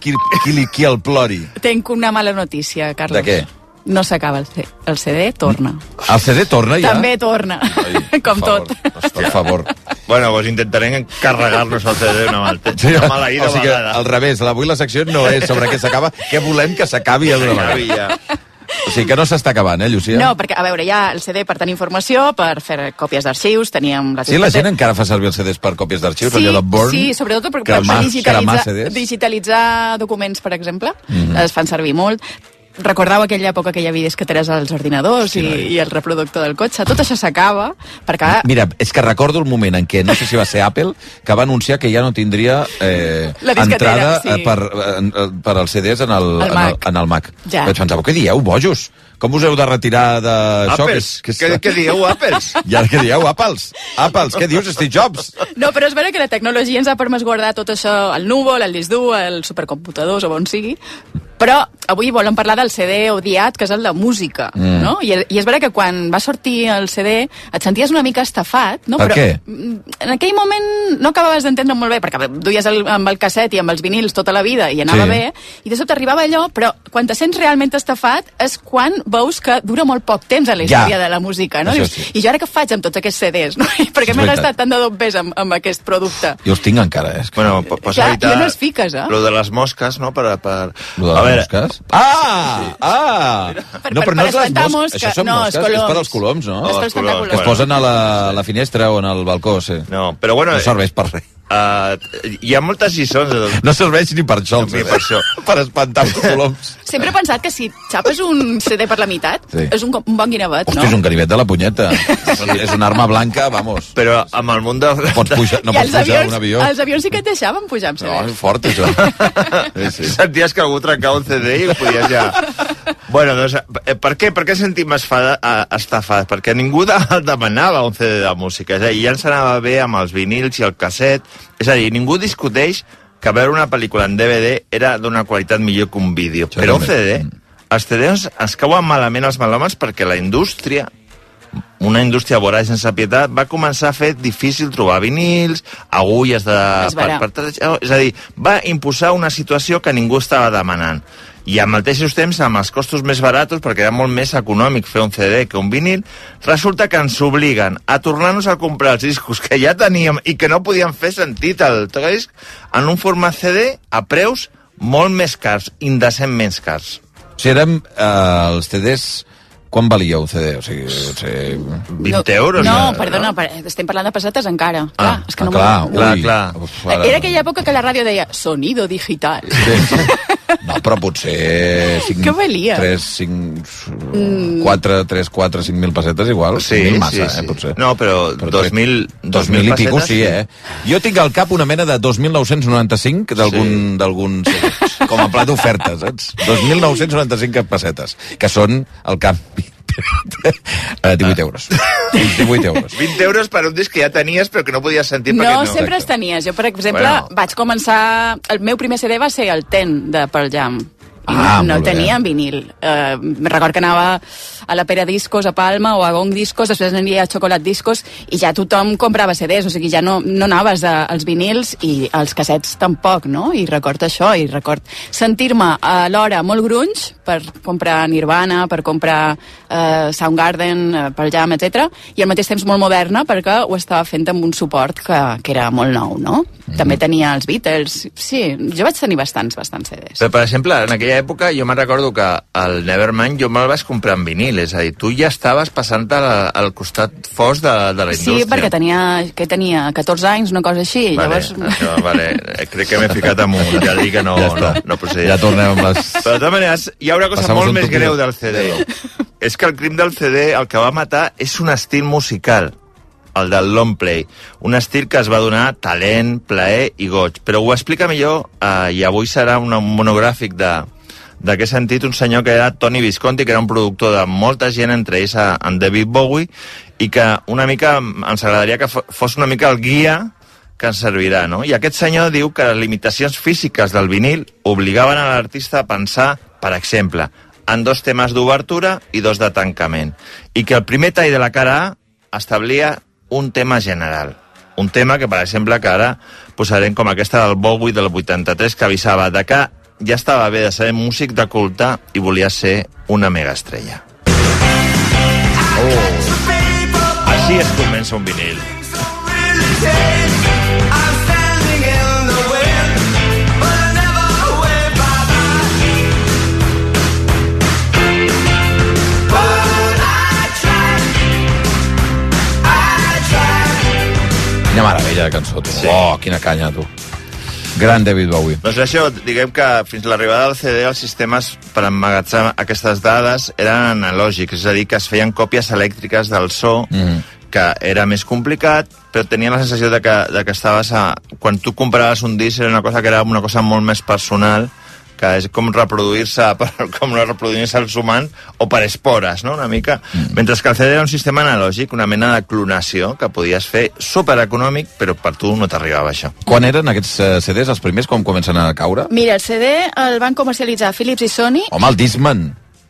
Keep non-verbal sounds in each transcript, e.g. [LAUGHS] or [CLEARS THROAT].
qui, qui, li, qui el plori. Tenc una mala notícia, Carlos. De què? No s'acaba el, C el CD, torna. El CD torna ja? També torna, Ai, [LAUGHS] com per tot. favor, Per favor. Bueno, doncs intentarem carregar-nos el CD una, mal, una maleïda o sigui, que, vegada. al revés, avui la secció no és sobre què s'acaba, què volem que s'acabi d'una Acabi vegada. ja. O sigui que no s'està acabant, eh, Llucia? No, perquè, a veure, hi ha el CD per tenir informació, per fer còpies d'arxius, teníem... Les Sí, la gent encara fa servir els CDs per còpies d'arxius, Sí, allò de Born. sí, sobretot per, per, cremar, per digitalitzar, digitalitzar documents, per exemple, mm. -hmm. es fan servir molt. Recordeu aquella època que hi havia disqueteres als ordinadors Sí, i, i el reproductor del cotxe. Tot això s'acaba, perquè... Mira, és que recordo el moment en què, no sé si va ser Apple, que va anunciar que ja no tindria eh, entrada sí. eh, per, eh, per als CDs en el, El en el, Mac. en el Mac. Ja. Vaig pensar, què dieu, bojos? Com us heu de retirar d'això? Apples. Què, què dieu, Apples? [LAUGHS] I ara què dieu, Apples? Apples, què dius, Steve Jobs? No, però és vera que la tecnologia ens ha permès guardar tot això al núvol, al disc dur, al supercomputador, o on sigui, però avui volem parlar del CD odiat, que és el de música, Mm. no? I, I és vera que quan va sortir el CD et senties una mica estafat, no? Per però, què? mm, En aquell moment no acabaves d'entendre molt bé, perquè duies el, amb el casset i amb els vinils tota la vida i anava Sí. bé, i de sobte arribava allò, però quan te sents realment estafat és quan veus que dura molt poc temps a la Ja. història de la música, no? Dius, sí. I jo ara què faig amb tots aquests CDs, [LAUGHS] no? I per què És m'he veritat. gastat tant de dobbers amb, amb aquest producte? Jo els tinc encara, eh? És que... Bueno, po- pots Clar, evitar... jo no es fiques, eh? Lo de les mosques, no? Per, per... A les veure, mosques? Ah! Ah! Per- no, per- però no per és les mosques. mosca. Això són No, mosques, és per coloms. als coloms, no? Per els Que es posen a la, a la finestra o en el balcó, sí. No, però bueno... No serveix per res. Uh, hi ha moltes lliçons. De... No serveix ni per això, Ni CDs. per això. [LAUGHS] per espantar els coloms. Sempre he pensat que si xapes un CD per la meitat, Sí. és un, un bon guinevet, Hosti, no? és un ganivet de la punyeta. és, un, és una arma blanca, vamos. Però amb el món de... No pots pujar, no I pots els pujar avions, un avió. els avions sí que et deixaven pujar amb No, CD. és fort, això. Sí, sí. Senties que algú trencava un CD i podies ja... Bueno, doncs, eh, per què, per què sentim esfada, eh, estafats? Perquè ningú de, demanava un CD de música. És a dir, ja ens anava bé amb els vinils i el casset. És a dir, ningú discuteix que veure una pel·lícula en DVD era d'una qualitat millor que un vídeo. Això Però un també. CD, els CDs es cauen malament els malhomes perquè la indústria una indústria voraç sense pietat, va començar a fer difícil trobar vinils, agulles de... Vera. per, és a dir, va imposar una situació que ningú estava demanant. I al mateix temps, amb els costos més baratos, perquè era molt més econòmic fer un CD que un vinil, resulta que ens obliguen a tornar-nos a comprar els discos que ja teníem i que no podíem fer sentit al disc en un format CD a preus molt més cars, indecentment cars. Si érem eh, els CDs... Quan valia un CD? O sigui, o sigui... 20 euros. No, eh, perdona, per, estem parlant de pessetes encara. Ah, clar, és que no ah, clar, m'ho- clar, clar. Uf, ara- Era aquella època que la ràdio deia sonido digital. Sí. [LAUGHS] No, però potser... 5, Què valia? 3, 5, 4, 3, 4, 5 mil pessetes igual. Sí, 5.000 massa, sí, sí. eh, potser. No, però 2.000 2.000 i pico, sí, eh? Jo tinc al cap una mena de 2.995 d'algun... Sí. d'algun sí, com a pla d'ofertes, saps? 2.995 pessetes, que són el canvi. [LAUGHS] Eh, 18 euros. 18 euros. 20 euros per un disc que ja tenies però que no podies sentir No, perquè no... sempre els tenies. Jo, per exemple, Bueno. vaig començar... El meu primer CD va ser el Ten, de Pearl Jam. I Ah, no bé. tenia en vinil. Uh, record que anava a la Pere Discos a Palma o a Gong Discos, després aniria a Chocolat Discos i ja tothom comprava CDs, o sigui, ja no, no anaves a, als vinils i als cassets tampoc, no? I record això, i record sentir-me a l'hora molt grunge per comprar Nirvana, per comprar uh, Soundgarden, uh, Pearl Jam, etc. i al mateix temps molt moderna perquè ho estava fent amb un suport que, que era molt nou, no? Mhm. També tenia els Beatles. Sí, jo vaig tenir bastants, bastants CDs. Però, per exemple, en aquella època jo me'n recordo que el Nevermind jo me'l vaig comprar en vinil, és a dir, tu ja estaves passant al, al costat fos de, de la indústria. Sí, perquè tenia, que tenia 14 anys, una cosa així. Vale, Llavors, això, vale. Eh, Crec que m'he ficat amb un jardí que no, Ja no, està. no procedia. Ja tornem amb les... Però de totes maneres, hi ha una cosa Passamos molt un més tupido. greu del CD. és que el crim del CD el que va matar és un estil musical, el del long play. Un estil que es va donar talent, plaer i goig. Però ho explica millor, eh, i avui serà un monogràfic de, de què sentit un senyor que era Tony Visconti, que era un productor de molta gent, entre ells en David Bowie, i que una mica ens agradaria que fo- fos una mica el guia que ens servirà, no? I aquest senyor diu que les limitacions físiques del vinil obligaven a l'artista a pensar, per exemple, en dos temes d'obertura i dos de tancament, i que el primer tall de la cara A establia un tema general. Un tema que, per exemple, que ara posarem com aquesta del Bowie del 83, que avisava de que ja estava bé de ser músic de culte i volia ser una megaestrella. Oh. Així es comença un vinil. Quina meravella de cançó, tu. Sí. Oh, quina canya, tu. Gran David Bowie. Doncs això, diguem que fins a l'arribada del CD els sistemes per emmagatzar aquestes dades eren analògics, és a dir, que es feien còpies elèctriques del so, Mhm. que era més complicat, però tenia la sensació de que, de que estaves a... Quan tu compraves un disc era una cosa que era una cosa molt més personal, que és com reproduir-se [LAUGHS] com reproduir-se els humans o per espores, no?, una mica. Mm. Mentre que el CD era un sistema analògic, una mena de clonació que podies fer supereconòmic, però per tu no t'arribava això. Quan eren aquests eh, CDs, els primers, com comencen a caure? Mira, el CD el van comercialitzar Philips i Sony. Home, el Discman.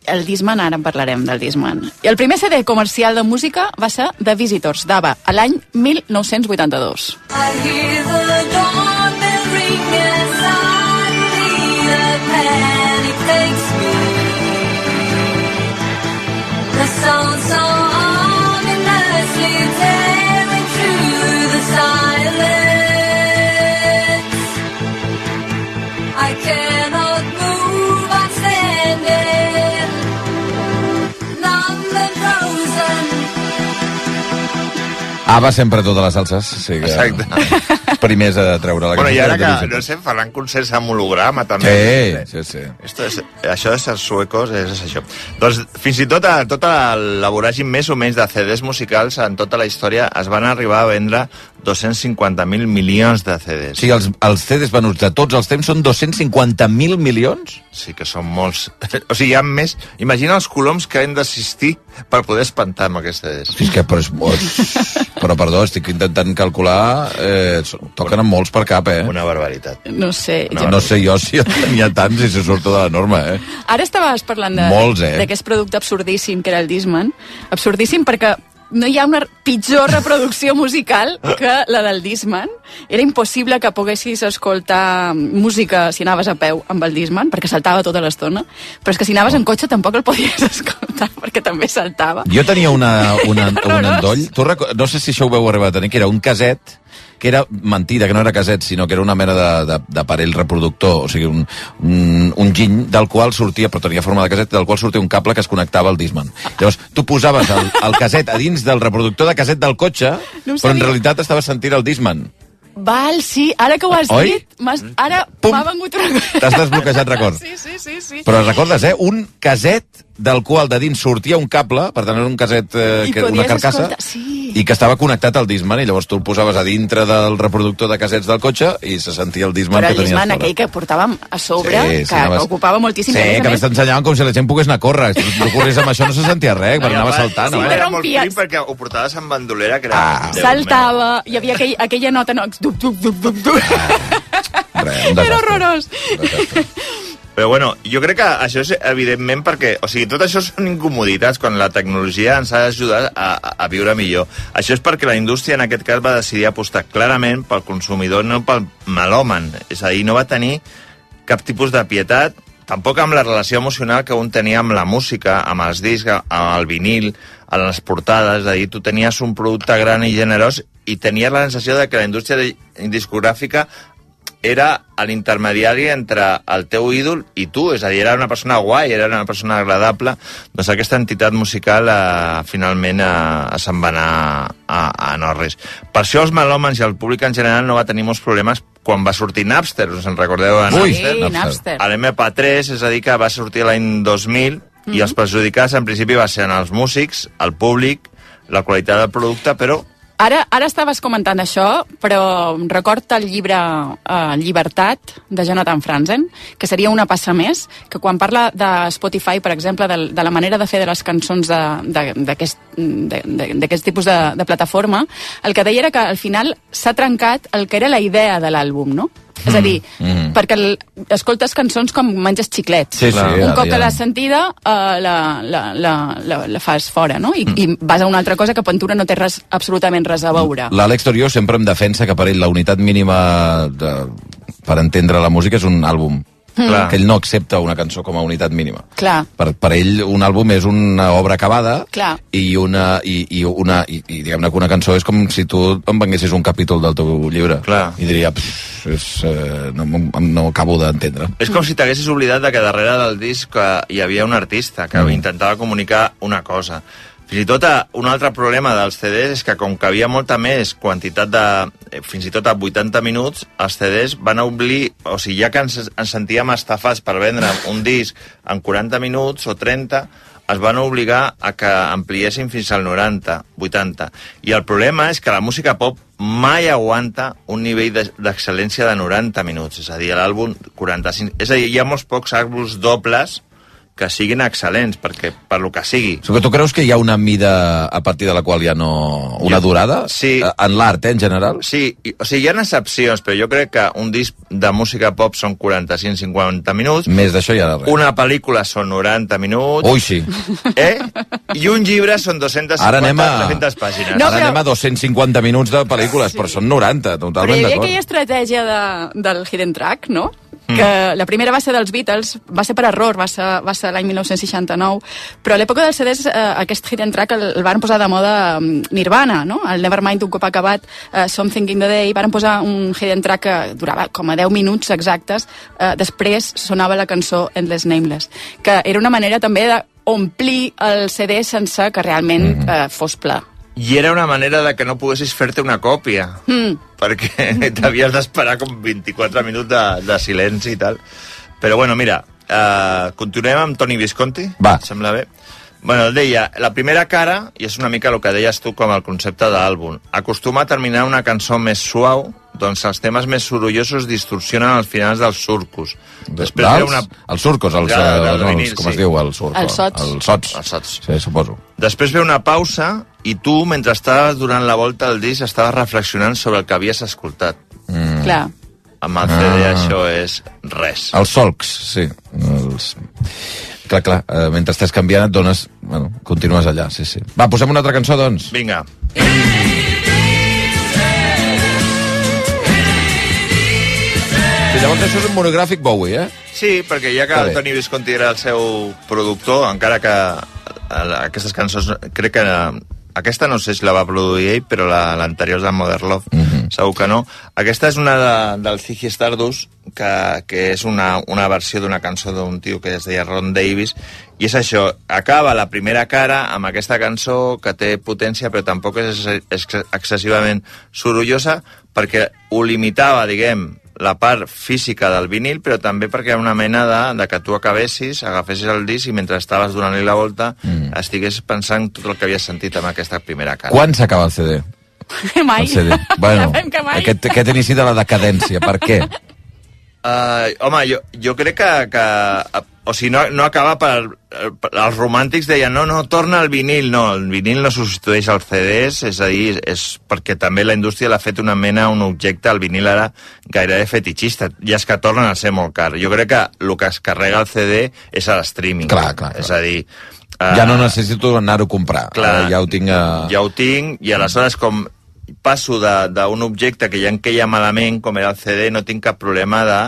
El Disman, ara en parlarem del Disman. I el primer CD comercial de música va ser The Visitors, d'ABBA, a l'any 1982. I hear the dawn Ava sempre totes les salses. Sí que... Exacte. Primers a treure la Bueno, i ara de que, no sé, faran concerts amb holograma, també. Sí, sí, sí. Esto és, això és els suecos, és, és això. Doncs fins i tot a tota la voràgin més o menys de CDs musicals en tota la història es van arribar a vendre 250.000 milions de CDs. Sí, els, els CDs venuts de tots els temps són 250.000 milions? Sí que són molts. [LAUGHS] O sigui, hi ha més... Imagina els coloms que han d'assistir per poder espantar amb aquests CDs. Sí, és que, però, és, molt- [LAUGHS] però perdó, estic intentant calcular... Eh, toquen amb molts per cap, eh? Una barbaritat. No sé. No, no sé jo si n'hi ha tants i se surto de la norma, eh? Ara estaves parlant de- Molts, eh? d'aquest producte absurdíssim que era el Disman. Absurdíssim perquè no hi ha una pitjor reproducció musical que la del Disman. Era impossible que poguessis escoltar música si anaves a peu amb el Disman, perquè saltava tota l'estona. Però és que si anaves en cotxe tampoc el podies [LAUGHS] escoltar, perquè també saltava. Jo tenia una, una, [LAUGHS] un endoll, tu no sé si això ho veu arribar a tenir, que era un caset, que era mentida, que no era caset, sinó que era una mena d'aparell reproductor, o sigui, un, un, un giny del qual sortia, però tenia forma de caset, del qual sortia un cable que es connectava al Disman. Llavors, tu posaves el, el caset a dins del reproductor de caset del cotxe, No però en realitat estaves sentint el Disman. Val, sí, ara que ho has Oi? dit, ara m'ha vengut una cosa. T'has desbloquejat record. [LAUGHS] Sí, sí, sí, sí. Però recordes, eh? Un caset del qual de dins sortia un cable, per tant era un caset, eh, I que, una carcassa, escoltar- sí. i que estava connectat al Disman, i llavors tu el posaves a dintre del reproductor de casets del cotxe i se sentia el Disman Però que el tenies Disman, aquell que portàvem a sobre, que, que anaves- ocupava moltíssim. Sí, que a més t'ensenyaven com si la gent pogués anar a córrer. Si tu corries amb això no se sentia res, perquè anava saltant. Sí, però era molt rompies. prim perquè ho portaves amb bandolera, que era... Ah. Saltava, hi havia aquell, aquella nota, no, duc, duc, duc, duc, duc. Res, un Era horrorós. Un desastre. Però bueno, jo crec que això és evidentment perquè... O sigui, tot això són incomoditats quan la tecnologia ens ha d'ajudar a, a, viure millor. Això és perquè la indústria en aquest cas va decidir apostar clarament pel consumidor, no pel melòman. És a dir, no va tenir cap tipus de pietat, tampoc amb la relació emocional que un tenia amb la música, amb els discs, amb el vinil, a les portades, és a dir, tu tenies un producte gran i generós i tenies la sensació de que la indústria discogràfica era l'intermediari entre el teu ídol i tu, és a dir, era una persona guai, era una persona agradable, doncs aquesta entitat musical eh, finalment eh, se'n va anar a, a no res. Per això els melòmens i el públic en general no va tenir molts problemes quan va sortir Napster, us en recordeu de Ui, Napster? Napster. A l'MP3, és a dir, que va sortir l'any 2000 i els perjudicats en principi va ser els músics, el públic, la qualitat del producte, però Ara, ara estaves comentant això, però record el llibre eh, Llibertat, de Jonathan Franzen, que seria una passa més, que quan parla de Spotify, per exemple, de, de la manera de fer de les cançons d'aquest tipus de, de plataforma, el que deia era que al final s'ha trencat el que era la idea de l'àlbum, no? És a dir, mm. perquè escoltes cançons com menges xiclets. Sí, sí, un cop ja. que l'has sentida, uh, la, la, la, la, la fas fora, no? I, mm. I vas a una altra cosa que Pentura no té res, absolutament res a veure. L'Àlex Torió sempre em defensa que per ell la unitat mínima de, per entendre la música és un àlbum. Clar. que ell no accepta una cançó com a unitat mínima. Clar. Per, per ell un àlbum és una obra acabada Clar. i una, i, i una i, i diguem-ne que una cançó és com si tu em venguessis un capítol del teu llibre Clar. i diria, "Pff, és, eh, no, no, no acabo d'entendre. És com si t'haguessis oblidat de que darrere del disc eh, hi havia un artista que Mm. intentava comunicar una cosa. Fins i tot eh, un altre problema dels CDs és que com que havia molta més quantitat de... eh, fins i tot a 80 minuts, els CDs van oblir... O sigui, ja que ens, ens sentíem estafats per vendre un disc en 40 minuts o 30, es van obligar a que ampliessin fins al 90, 80. I el problema és que la música pop mai aguanta un nivell de- d'excel·lència de 90 minuts, és a dir, l'àlbum 45... És a dir, hi ha molts pocs àlbums dobles que siguin excel·lents, perquè per lo que sigui. O sigui, que tu creus que hi ha una mida a partir de la qual ja no... Una Jo- durada? Sí. Eh, En l'art, eh, en general? Sí, i, o sigui, hi ha excepcions, però jo crec que un disc de música pop són 45-50 minuts, Més d'això ja res. una pel·lícula són 90 minuts, Ui, sí. eh? i un llibre són 250 Ara anem a... 300 pàgines. No, Ara però- anem a 250 minuts de pel·lícules, però són 90, Però hi totalment havia d'acord. aquella estratègia de, del hidden track, no? Mm. que la primera va ser dels Beatles, va ser per error, va ser, va ser l'any 1969, però a l'època dels CDs eh, aquest hidden track el, el van posar de moda mm, Nirvana, no? El Nevermind, un cop acabat eh, Something in the Day, van posar un hidden track que durava com a 10 minuts exactes, eh, després sonava la cançó Endless Nameless, que era una manera també d'omplir el CD sense que realment Mhm. eh, fos pla. I era una manera de que no poguessis fer-te una còpia, Mm. perquè [LAUGHS] t'havies d'esperar com 24 minuts de, de silenci i tal. Però bueno, mira, uh, continuem amb Toni Visconti. Va. Sembla bé? Bueno, el deia, la primera cara, i és una mica el que deies tu com el concepte d'àlbum, acostuma a terminar una cançó més suau, doncs els temes més sorollosos distorsionen els finals dels surcos. Després dels, ve una... Els surcos, els, Ja, del no, vinil, els, com sí. es diu, el surco? Els sots. Els sots. Els sots. Sí, suposo. Després ve una pausa i tu, mentre estaves durant la volta del disc, estaves reflexionant sobre el que havies escoltat. Mm. Clar. Amb el CD Ah. això és res. Els solcs, sí. Els... Clar, clar, eh, mentre estàs canviant et dones... Bueno, continues allà, sí, sí. Va, posem una altra cançó, doncs. Vinga. I llavors això és un monogràfic Bowie, eh? Sí, perquè ja que el bé. Toni Visconti era el seu productor, encara que eh, aquestes cançons, crec que aquesta no sé si la va produir ell, però la- l'anterior és de Modern Love, Mhm. segur que no. Aquesta és una de, del Ziggy Stardust, que, que és una, una versió d'una cançó d'un tio que es deia Ron Davis, i és això, acaba la primera cara amb aquesta cançó que té potència, però tampoc és, és excessivament sorollosa, perquè ho limitava, diguem, la part física del vinil, però també perquè era una mena de, de que tu acabessis, agafessis el disc i mentre estaves donant-li la volta Mm. estigués pensant tot el que havies sentit amb aquesta primera cara. Quan s'acaba el CD? [LAUGHS] Mai. El CD. Bueno, Ja mai. aquest, aquest inici de la decadència, per què? Uh, home, jo, jo crec que, que o sigui, no, no acaba per, per... Els romàntics deien, no, no, torna al vinil. No, el vinil no substitueix els CDs, és a dir, és perquè també la indústria l'ha fet una mena, un objecte, el vinil ara gairebé fetitxista, ja és que tornen a ser molt car. Jo crec que el que es carrega el CD és a l'streaming. Clar, clar, clar. És a dir... Ja no eh, necessito anar-ho a comprar. Clar. Ara ja ho tinc a... ja ho tinc, i aleshores com passo d'un objecte que ja em queia malament, com era el CD, no tinc cap problema de,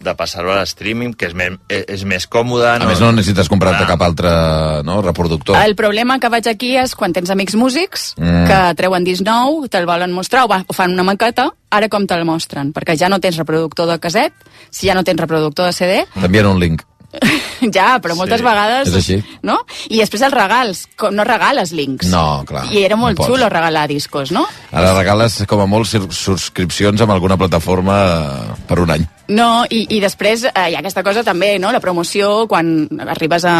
de passar-ho a l'streaming, que és, me, és, és més còmode. A més, no necessites comprar-te Ah. cap altre no, reproductor. El problema que vaig aquí és quan tens amics músics Mm. que treuen disc nou, te'l volen mostrar o, va, o fan una maqueta, ara com te'l mostren? Perquè ja no tens reproductor de caset, si ja no tens reproductor de CD, T'envien un link. [LAUGHS] ja, però moltes Sí, vegades... és així. No? I després els regals, com no regales links. No, clar, I era molt no pots. xulo regalar discos, no? Ara regales com a molt subscripcions amb alguna plataforma per un any. No, i, i després eh, hi ha aquesta cosa també, no? La promoció, quan arribes a...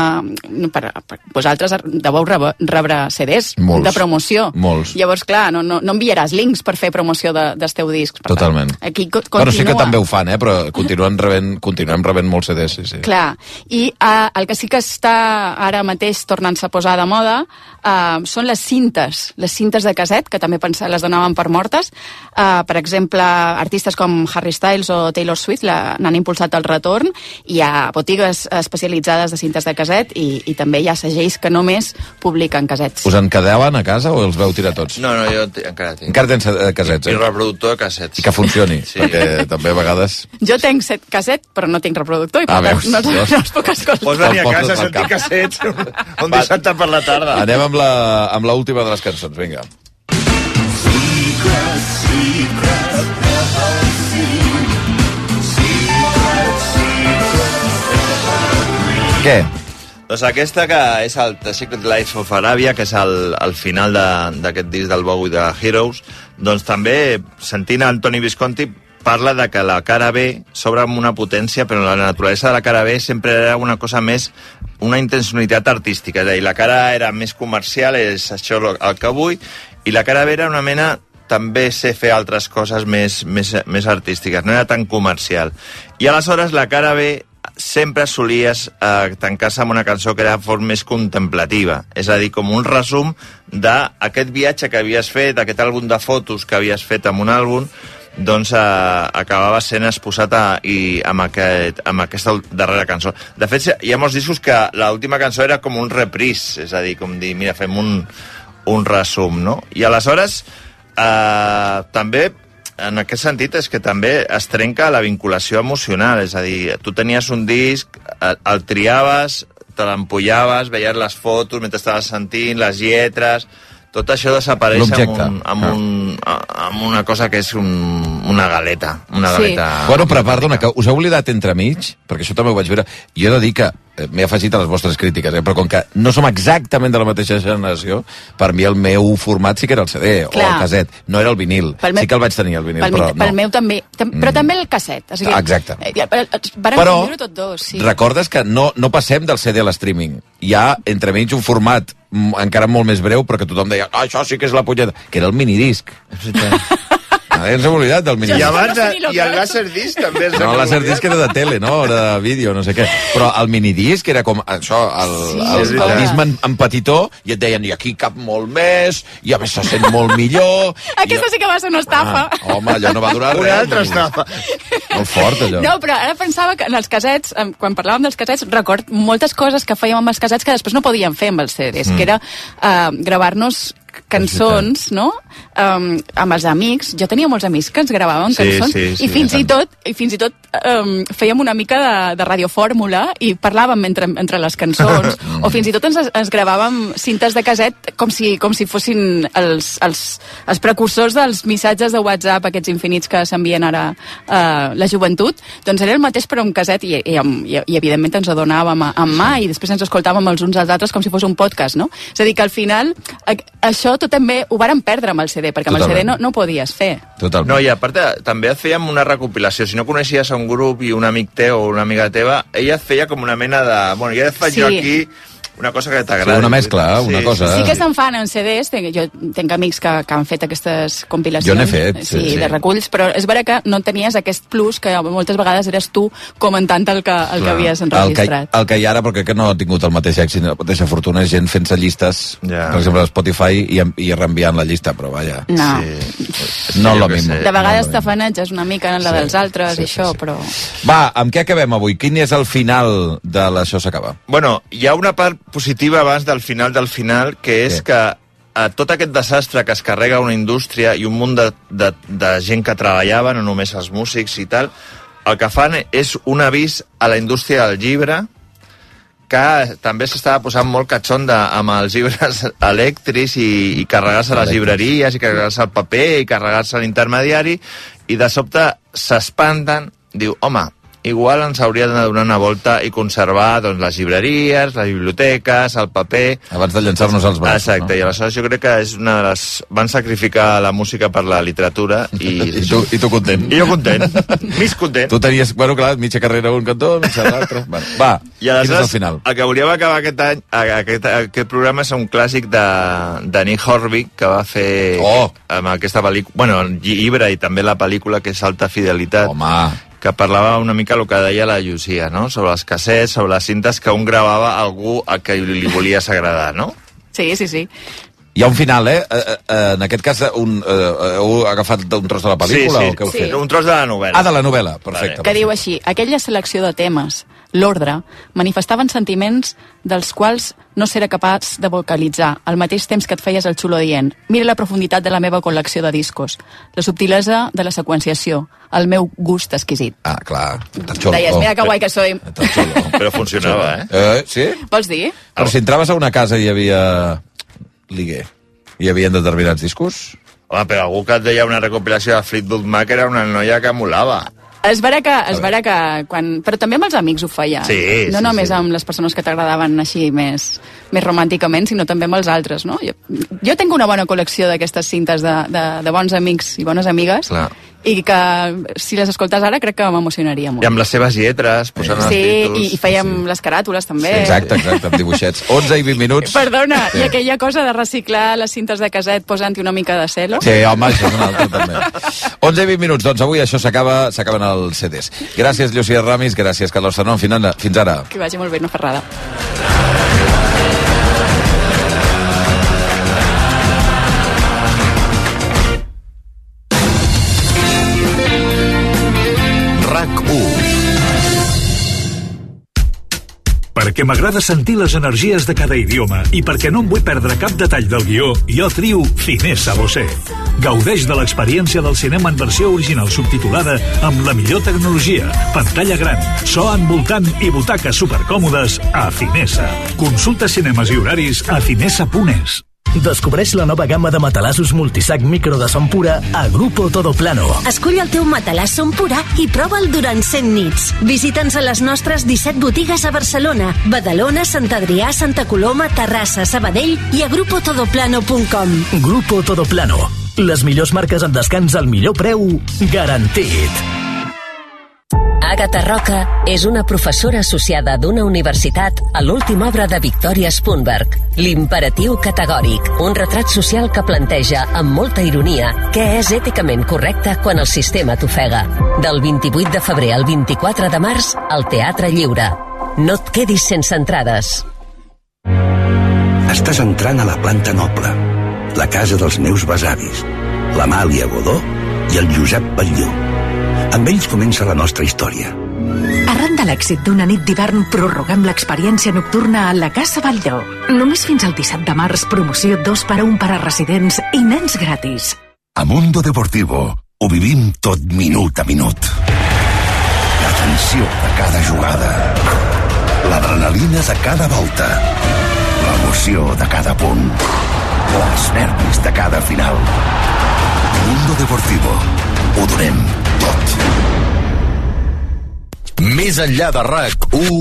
Per, per, vosaltres deveu rebre, rebre CDs Molts. de promoció. Molts. Llavors, clar, no, no, no enviaràs links per fer promoció de, dels teus discs. Per tant, Totalment. Aquí co Però continua. sí que també ho fan, eh? Però continuen rebent, continuem rebent molts CDs, sí, sí. Clar, i eh, el que sí que està ara mateix tornant-se a posar de moda eh, són les cintes, les cintes de caset, que també les donaven per mortes. Eh, per exemple, artistes com Harry Styles o Taylor Swift la- n'han impulsat el retorn, hi ha botigues especialitzades de cintes de caset i, i també hi ha segells que només publiquen casets. Us en quedaven a casa o els veu tirar tots? No, no, jo encara tinc. Encara tens eh, casets, I eh? reproductor de cassets. I que funcioni, [LAUGHS] Sí. perquè també a vegades... Jo tenc set caset, però no tinc reproductor i per Ah, tant veus, no, no, no els puc escoltar. Pots venir a casa a sentir cap. cassets un dissabte per la tarda. Anem amb la, amb la última de les cançons, vinga. Què? Doncs aquesta que és el The Secret Life of Arabia, que és el, el final d'aquest disc del Bowie de Heroes, doncs també, sentint Antoni Visconti, parla de que la cara B s'obre amb una potència, però la naturalesa de la cara B sempre era una cosa més, una intencionalitat artística, és a dir, la cara era més comercial, és això el que vull, i la cara B era una mena també sé fer altres coses més, més, més artístiques, no era tan comercial. I aleshores la cara B sempre solies eh, tancar-se amb una cançó que era fort més contemplativa, és a dir, com un resum d'aquest viatge que havies fet, aquest àlbum de fotos que havies fet amb un àlbum, doncs eh, acabava sent exposat a, i amb, aquest, amb aquesta darrera cançó. De fet, hi ha molts discos que l'última cançó era com un repris, és a dir, com dir, mira, fem un, un resum, no? I aleshores, eh, també, en aquest sentit, és que també es trenca la vinculació emocional, és a dir, tu tenies un disc, el, el triaves, te l'empollaves, veies les fotos mentre estaves sentint, les lletres, tot això desapareix amb, un, amb, Ah. un, amb una cosa que és un, una galeta. Una Sí. galeta Bueno, però perdona, que us heu oblidat entremig, perquè això també ho vaig veure. Jo he de dir que eh, m'he afegit a les vostres crítiques, eh? però com que no som exactament de la mateixa generació, per mi el meu format sí que era el CD o Clar. el caset, no era el vinil. Pel meu- sí que el vaig tenir, el vinil, pel, però no. pel meu també, tam, però Mm. també el casset. O sigui, exacte. Eh, ja, eh, Però conviure tots dos, sí. recordes que no, no passem del CD a l'streaming. Hi ha entremig un format mm, encara molt més breu, però que tothom deia ah, això sí que és la polleta, que era el minidisc. Ah, ens hem oblidat del I minidisc. Ja- abans, lo i el Laserdisc també és... No, el Laserdisc era de tele, no? Era de vídeo, no sé què. Però el minidisc era com això, el, Sí, el, el, veritat. disc en, en petitó, i et deien, i aquí cap molt més, i a més se sent molt millor... [LAUGHS] Aquesta sí que va ser una estafa. Ah, home, allò no va durar [LAUGHS] res. Una altra el estafa. Molt fort, allò. No, però ara pensava que en els casets, quan parlàvem dels casets, record moltes coses que fèiem amb els casets que després no podíem fer amb els CDs, mm. que era uh, gravar-nos cançons, no? Um, amb els amics. Jo tenia molts amics que ens gravaven Sí, cançons sí, sí, i fins i tant. tot i fins i tot um, fèiem una mica de, de radiofórmula i parlàvem entre, entre les cançons [LAUGHS] o fins i tot ens, ens gravàvem cintes de caset com si, com si fossin els, els, els precursors dels missatges de WhatsApp, aquests infinits que s'envien ara uh, la joventut, doncs era el mateix però un caset i, i, i, i evidentment ens adonàvem en mà i després ens escoltàvem els uns als altres com si fos un podcast, no? És a dir, que al final a, això tot també ho varen perdre amb el CD, perquè amb el CD Totalment. no, no ho podies fer. Totalment. No, i a part de- també et fèiem una recopilació. Si no coneixies a un grup i un amic teu o una amiga teva, ella et feia com una mena de... Bueno, ja et faig Sí. jo aquí una cosa que Sí, t'agrada. una mescla, una cosa. Sí que se'n fan en CDs, tenc, jo tinc amics que, que han fet aquestes compilacions. Jo n'he fet, sí, sí, sí. de reculls, però és vera que no tenies aquest plus que moltes vegades eres tu comentant el que, el que havies el que, enregistrat. el que hi ha ara, crec que no ha tingut el mateix èxit, la mateixa fortuna, és gent fent-se llistes, Ja. per exemple, a Spotify, i, i reenviant la llista, però vaja, No. Sí. no jo lo mismo. De vegades no, no. t'afanatges una mica en la Sí, dels altres sí, i això, sí, sí. però... Va, amb què acabem avui? Quin és el final de l'Això s'acaba? Bueno, hi ha una part positiva abans del final del final, que és Què? que a tot aquest desastre que es carrega una indústria i un munt de, de, de gent que treballava, no només els músics i tal, el que fan és un avís a la indústria del llibre que també s'estava posant molt catxonda amb els llibres [LAUGHS] elèctrics i, i carregar-se les llibreries i carregar-se el paper i carregar-se l'intermediari i de sobte s'espanten, diu, home, igual ens hauria de donar una volta i conservar doncs, les llibreries, les biblioteques, el paper... Abans de llançar-nos als braços, Exacte, i no? aleshores jo crec que és una de les... Van sacrificar la música per la literatura i... [LAUGHS] I tu, I tu content. I jo content, mig content. Tu tenies, bueno, clar, mitja carrera un cantó, mitja l'altre. [LAUGHS] Bueno, va, I quin és aleshores, el final? el que volíem acabar aquest any, aquest, aquest programa és un clàssic de, de Nick Horby, que va fer Oh! amb aquesta pel·lícula, bueno, llibre i també la pel·lícula que és Alta Fidelitat, Home, que parlava una mica el que deia la Llucia, no? Sobre els cassets, sobre les cintes que un gravava algú a qui li volies agradar, no? Sí, sí, sí. Hi ha un final, eh? Eh, eh, En aquest cas, un, eh, heu agafat un tros de la pel·lícula sí, sí, o què heu Sí. fet? un tros de la novel·la. Ah, de la novel·la, perfecte. que diu així, aquella selecció de temes, l'ordre, manifestaven sentiments dels quals no s'era capaç de vocalitzar, al mateix temps que et feies el xulo dient mira la profunditat de la meva col·lecció de discos, la subtilesa de la seqüenciació, el meu gust exquisit. Ah, clar. Tan xulo. Deies, mira que guai que soy. Tan xulo. Però funcionava, eh? Eh, sí? Vols dir? Però si entraves a una casa i hi havia liguer, hi havia determinats discos... Home, però algú que et deia una recopilació de Fleetwood Mac era una noia que molava. Es verà que, es verà que quan... Però també amb els amics ho feia. Sí, no sí, només sí. amb les persones que t'agradaven així més, més romànticament, sinó també amb els altres, no? Jo, jo tinc una bona col·lecció d'aquestes cintes de, de, de bons amics i bones amigues Clar. i que si les escoltes ara crec que m'emocionaria molt. I amb les seves lletres, posant els Sí, títols. i, i fèiem les caràtules també. Exacte, exacte, amb dibuixets. 11 i 20 minuts. Perdona, i aquella cosa de reciclar les cintes de caset posant-hi una mica de celo. Sí, home, això és un altre també. 11 i 20 minuts, doncs avui això s'acaba, s'acaben els CDs. Gràcies, Llucia Ramis, gràcies, Carlos ara. Fins ara. Que vagi molt bé, no ferrada. Perquè m'agrada sentir les energies de cada idioma i perquè no em vull perdre cap detall del guió, jo trio Finesa Bosé. Gaudeix de l'experiència del cinema en versió original subtitulada amb la millor tecnologia, pantalla gran, so envoltant i butaques supercòmodes a Finesa. Consulta cinemes i horaris a finesa.es. Descobreix la nova gamma de matalassos multisac micro de son pura a Grupo Todo Plano. Escull el teu matalàs Som Pura i prova'l durant 100 nits. Visita'ns a les nostres 17 botigues a Barcelona, Badalona, Sant Adrià, Santa Coloma, Terrassa, Sabadell i a grupotodoplano.com. Grupo Todo Plano. Les millors marques en descans al millor preu garantit. Agatha Roca és una professora associada d'una universitat a l'última obra de Victoria Spunberg, L'imperatiu categòric, un retrat social que planteja amb molta ironia què és èticament correcte quan el sistema t'ofega. Del 28 de febrer al 24 de març, al Teatre Lliure. No et quedis sense entrades. Estàs entrant a la planta noble, la casa dels meus besavis, l'Amàlia Godó i el Josep Batlló. Amb ells comença la nostra història. Arran de l'èxit d'una nit d'hivern, prorroguem l'experiència nocturna a la Casa Batlló. Només fins al 17 de març, promoció 2 per a 1 per a residents i nens gratis. A Mundo Deportivo ho vivim tot minut a minut. La tensió de cada jugada. L'adrenalina de cada volta. L'emoció de cada punt. Els nervis de cada final. Mundo Deportivo. Ho donem tot. Més enllà de RAC1,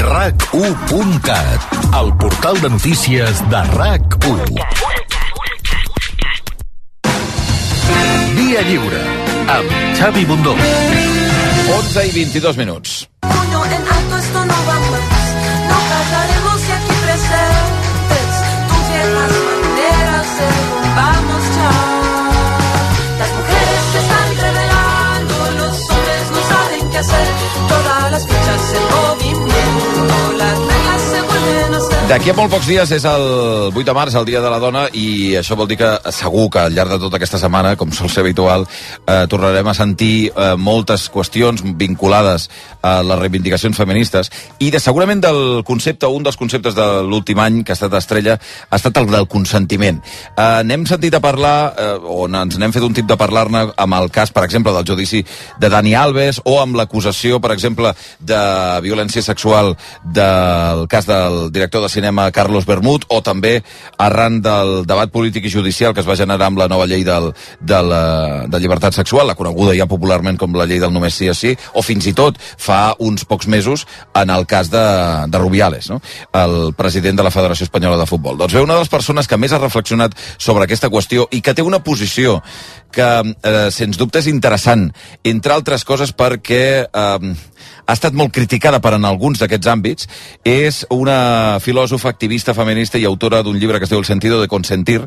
RAC1.cat, el portal de notícies de RAC1. Via Lliure, amb Xavi Bundó. 11 i 22 minuts. Puño en alto, esto no va más. Todas las fichas en movimiento, D'aquí a molt pocs dies és el 8 de març, el Dia de la Dona, i això vol dir que segur que al llarg de tota aquesta setmana, com sol ser habitual, eh, tornarem a sentir eh, moltes qüestions vinculades a les reivindicacions feministes i de segurament del concepte, un dels conceptes de l'últim any que ha estat estrella, ha estat el del consentiment. Eh, n'hem sentit a parlar, eh, o ens n'hem fet un tip de parlar-ne amb el cas, per exemple, del judici de Dani Alves o amb l'acusació, per exemple, de violència sexual del cas del director de cinema Carlos Bermud o també arran del debat polític i judicial que es va generar amb la nova llei del, de, la, de llibertat sexual, la coneguda ja popularment com la llei del només sí o sí, o fins i tot fa uns pocs mesos en el cas de, de Rubiales, no? el president de la Federació Espanyola de Futbol. Doncs bé, una de les persones que més ha reflexionat sobre aquesta qüestió i que té una posició que, eh, sens dubte, és interessant, entre altres coses perquè eh, ha estat molt criticada per en alguns d'aquests àmbits, és una filòsofa, activista, feminista i autora d'un llibre que es diu El sentido de consentir,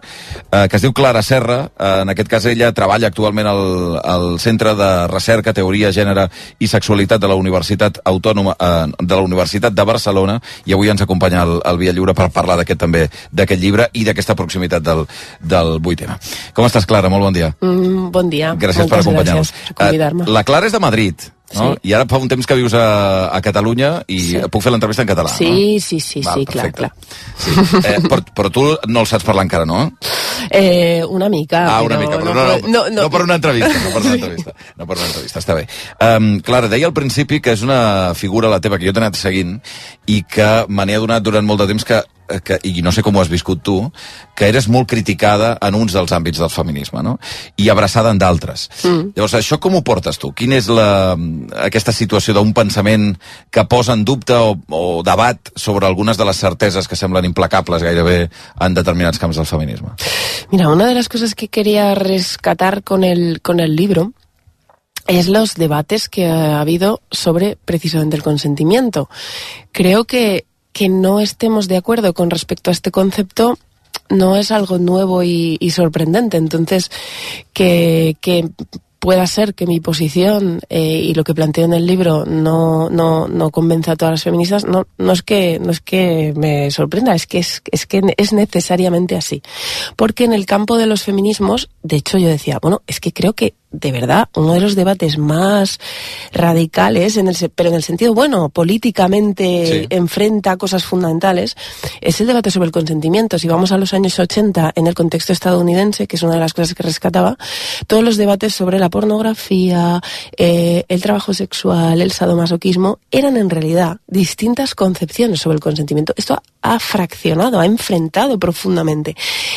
eh, que es diu Clara Serra. Eh, en aquest cas ella treballa actualment al, al Centre de Recerca, Teoria, Gènere i Sexualitat de la Universitat Autònoma eh, de la Universitat de Barcelona i avui ens acompanya el, el Via Lliure per parlar d'aquest també d'aquest llibre i d'aquesta proximitat del, del 8M. Com estàs, Clara? Molt bon dia. Mm, bon dia. Gràcies Moltes per acompanyar-nos. Gràcies per convidar-me. Eh, La Clara és de Madrid, no? Sí. I ara fa un temps que vius a, a Catalunya i Sí. puc fer l'entrevista en català, Sí, sí, sí, no? sí, clar, clar. Sí. Eh, però, però tu no el saps parlar encara, no? Eh, una mica. Ah, una mica, però no, no, no, no, per una entrevista, no per una entrevista. No per una entrevista, està bé. Um, Clara, deia al principi que és una figura la teva que jo t'he anat seguint i que me n'he adonat durant molt de temps que que, i no sé com ho has viscut tu, que eres molt criticada en uns dels àmbits del feminisme, no? I abraçada en d'altres. Mm. Llavors, això com ho portes tu? Quina és la, aquesta situació d'un pensament que posa en dubte o, o debat sobre algunes de les certeses que semblen implacables gairebé en determinats camps del feminisme? Mira, una de las cosas que quería rescatar con el, con el libro es los debates que ha habido sobre precisamente el consentimiento. Creo que que no estemos de acuerdo con respecto a este concepto no es algo nuevo y, sorprendente. Entonces, que, que pueda ser que mi posición eh, y lo que planteo en el libro no, no, no convenza a todas las feministas, no, no, es que, no es que me sorprenda, es que es, es que es necesariamente así. Porque en el campo de los feminismos, de hecho yo decía, bueno, es que creo que de verdad uno de los debates más radicales, en el, pero en el sentido bueno, políticamente Sí. enfrenta cosas fundamentales, es el debate sobre el consentimiento. Si vamos a los años 80 en el contexto estadounidense, que es una de las cosas que rescataba, todos los debates sobre la pornografía, eh, el trabajo sexual, el sadomasoquismo, eran en realidad distintas concepciones sobre el consentimiento. Esto ha fraccionado, ha enfrentado profundamente.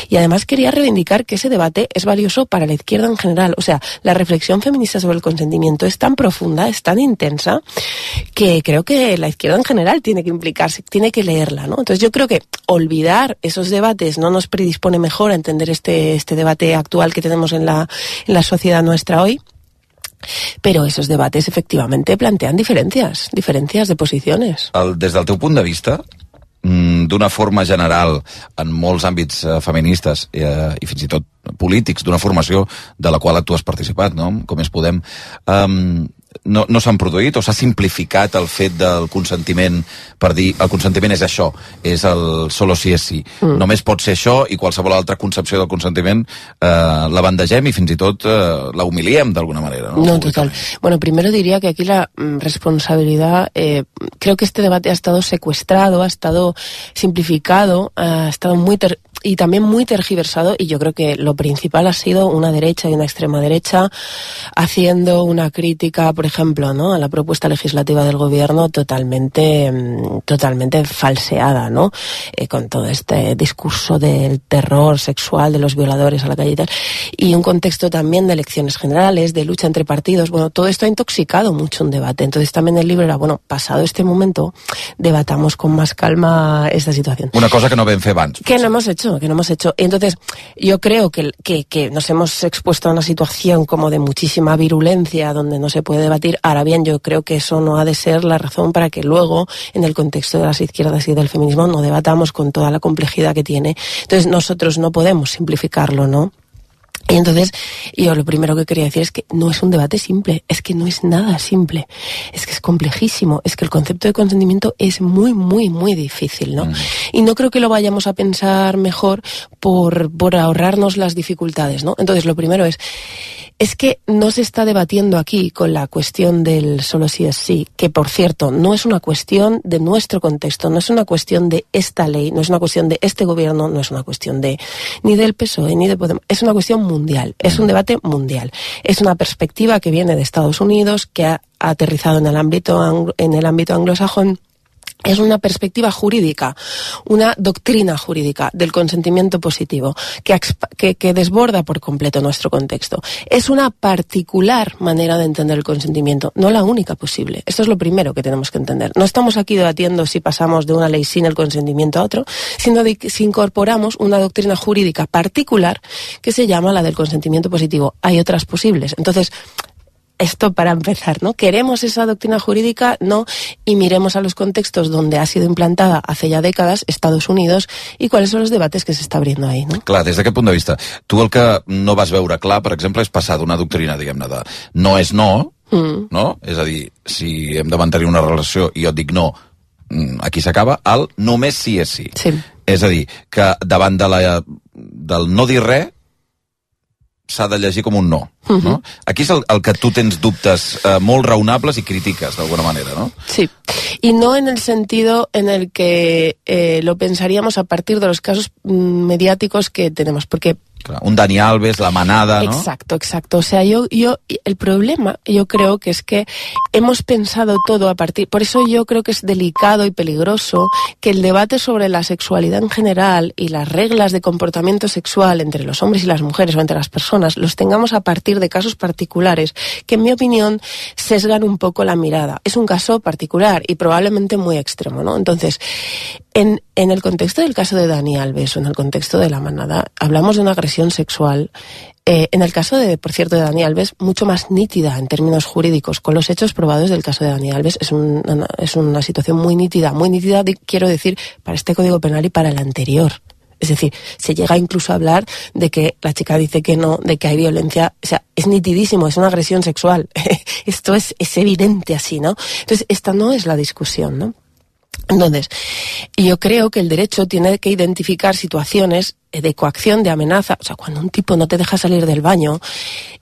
Y además quería reivindicar que ese debate es valioso para la izquierda en general. O sea, la reflexión feminista sobre el consentimiento es tan profunda, es tan intensa, que creo que la izquierda en general tiene que implicarse, tiene que leerla, ¿no? Entonces yo creo que olvidar esos debates no nos predispone mejor a entender este, este debate actual que tenemos en la, en la sociedad nuestra hoy. Pero esos debates efectivamente plantean diferencias, diferencias de posiciones. El, des del de vista, d'una forma general, en molts àmbits eh, feministes eh, i fins i tot polítics, d'una formació de la qual tu has participat, no? com és Podem, um, no, no s'han produït o s'ha simplificat el fet del consentiment per dir el consentiment és això, és el solo sí és sí. Mm. Només pot ser això i qualsevol altra concepció del consentiment eh, la bandegem i fins i tot eh, la humiliem d'alguna manera. No? No, total. Bueno, primero diría que aquí la mm, responsabilidad, eh, creo que este debate ha estado secuestrado, ha estado simplificado, ha estado muy ter- y también muy tergiversado y yo creo que lo principal ha sido una derecha y una extrema derecha haciendo una crítica, por ejemplo, ¿no? a la propuesta legislativa del gobierno totalmente, mm, totalmente falseada, ¿no? Eh, con todo este discurso del terror sexual de los violadores a la calle y tal, y un contexto también de elecciones generales, de lucha entre partidos, bueno, todo esto ha intoxicado mucho un debate. Entonces también el libro era, bueno, pasado este momento, debatamos con más calma esta situación. Una cosa que no fer abans. Que no hemos hecho, que no hemos hecho. Entonces, yo creo que, que, que nos hemos expuesto a una situación como de muchísima virulencia, donde no se puede debatir. Ahora bien, yo creo que eso no ha de ser la razón para que luego, en el contexto de las izquierdas y del feminismo, no debatamos con toda la complejidad que tiene. Entonces, nosotros no podemos simplificarlo, ¿no? Y entonces, yo lo primero que quería decir es que no es un debate simple, es que no es nada simple, es que es complejísimo, es que el concepto de consentimiento es muy, muy, muy difícil, ¿no? Y no creo que lo vayamos a pensar mejor por, por ahorrarnos las dificultades, ¿no? Entonces, lo primero es, es que no se está debatiendo aquí con la cuestión del solo sí es sí, que por cierto no es una cuestión de nuestro contexto, no es una cuestión de esta ley, no es una cuestión de este gobierno, no es una cuestión de ni del PSOE ni de Podemos, es una cuestión mundial, es un debate mundial, es una perspectiva que viene de Estados Unidos, que ha aterrizado en el ámbito en el ámbito anglosajón es una perspectiva jurídica, una doctrina jurídica del consentimiento positivo que, desborda por completo nuestro contexto. Es una particular manera de entender el consentimiento, no la única posible. Esto es lo primero que tenemos que entender. No estamos aquí debatiendo si pasamos de una ley sin el consentimiento a otro, sino si incorporamos una doctrina jurídica particular que se llama la del consentimiento positivo. Hay otras posibles. Entonces, esto para empezar, ¿no? ¿Queremos esa doctrina jurídica? No. Y miremos a los contextos donde ha sido implantada hace ya décadas, Estados Unidos, y cuáles son los debates que se está abriendo ahí, ¿no? Clar, des d'aquest punt de vista, tu el que no vas veure clar, per exemple, és passar d'una doctrina, diguem-ne, de no és no, Mm. no? És a dir, si hem de mantenir una relació i jo et dic no, mm, aquí s'acaba, el només sí és sí. Sí. És a dir, que davant de la, del no dir res s'ha de llegir com un no. Mhm. no? Aquí és el, el que tu tens dubtes eh, molt raonables i critiques, d'alguna manera, no? Sí, y no en el sentido en el que eh, lo pensaríamos a partir de los casos mm, mediáticos que tenemos, porque Un Dani Alves, la manada, no? Exacto, exacto. O sea, yo, yo, el problema, yo creo que es que hemos pensado todo a partir, por eso yo creo que es delicado y peligroso que el debate sobre la sexualidad en general y las reglas de comportamiento sexual entre los hombres y las mujeres o entre las personas los tengamos a partir de casos particulares que, en mi opinión, sesgan un poco la mirada. Es un caso particular y probablemente muy extremo, ¿no? Entonces, en, en el contexto del caso de Dani Alves o en el contexto de la manada, hablamos de una agresión sexual. eh, en el caso de, por cierto, de Dani Alves, mucho más nítida en términos jurídicos. Con los hechos probados del caso de Dani Alves es, un- una, es una situación muy nítida, muy nítida, quiero decir, para este Código Penal y para el anterior. Es decir, se llega incluso a hablar de que la chica dice que no, de que hay violencia. O sea, es nitidísimo, es una agresión sexual. [LAUGHS] Esto es, es evidente así, ¿no? Entonces, esta no es la discusión, ¿no? Entonces, yo creo que el derecho tiene que identificar situaciones de coacción, de amenaza, o sea, cuando un tipo no te deja salir del baño,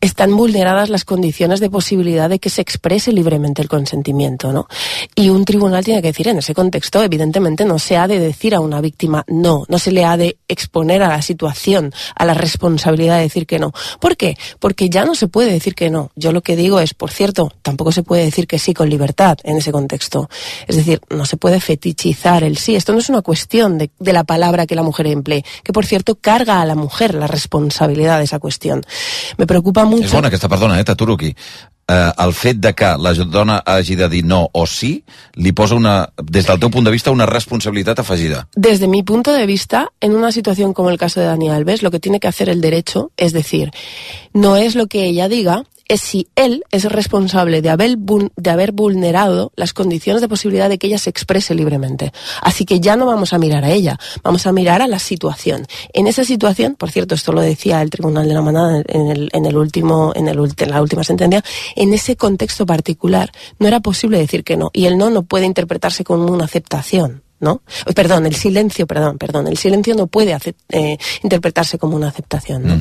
están vulneradas las condiciones de posibilidad de que se exprese libremente el consentimiento, ¿no? Y un tribunal tiene que decir, en ese contexto, evidentemente, no se ha de decir a una víctima no, no se le ha de exponer a la situación, a la responsabilidad de decir que no. ¿Por qué? Porque ya no se puede decir que no. Yo lo que digo es, por cierto, tampoco se puede decir que sí con libertad en ese contexto. Es decir, no se puede fetichizar el sí. Esto no es una cuestión de, la palabra que la mujer emplee, que por cierto carga a la mujer la responsabilidad de esa cuestión. Me preocupa mucho. És bona aquesta, perdona, eh, t'aturo aquí. Eh, el fet de que la dona hagi de dir no o sí li posa una, des del teu punt de vista una responsabilitat afegida. Desde mi punto de vista, en una situación como el caso de Dani Alves, lo que tiene que hacer el derecho es decir, no es lo que ella diga, es si él es responsable de haber, de haber vulnerado las condiciones de posibilidad de que ella se exprese libremente. Así que ya no vamos a mirar a ella, vamos a mirar a la situación. En esa situación, por cierto, esto lo decía el Tribunal de la Manada en, el, en, el último, en, el, en la última sentencia, en ese contexto particular no era posible decir que no. Y el no no puede interpretarse como una aceptación. ¿No? Perdón, el silencio, perdón, perdón, el silencio no puede eh, interpretarse como una aceptación, ¿no?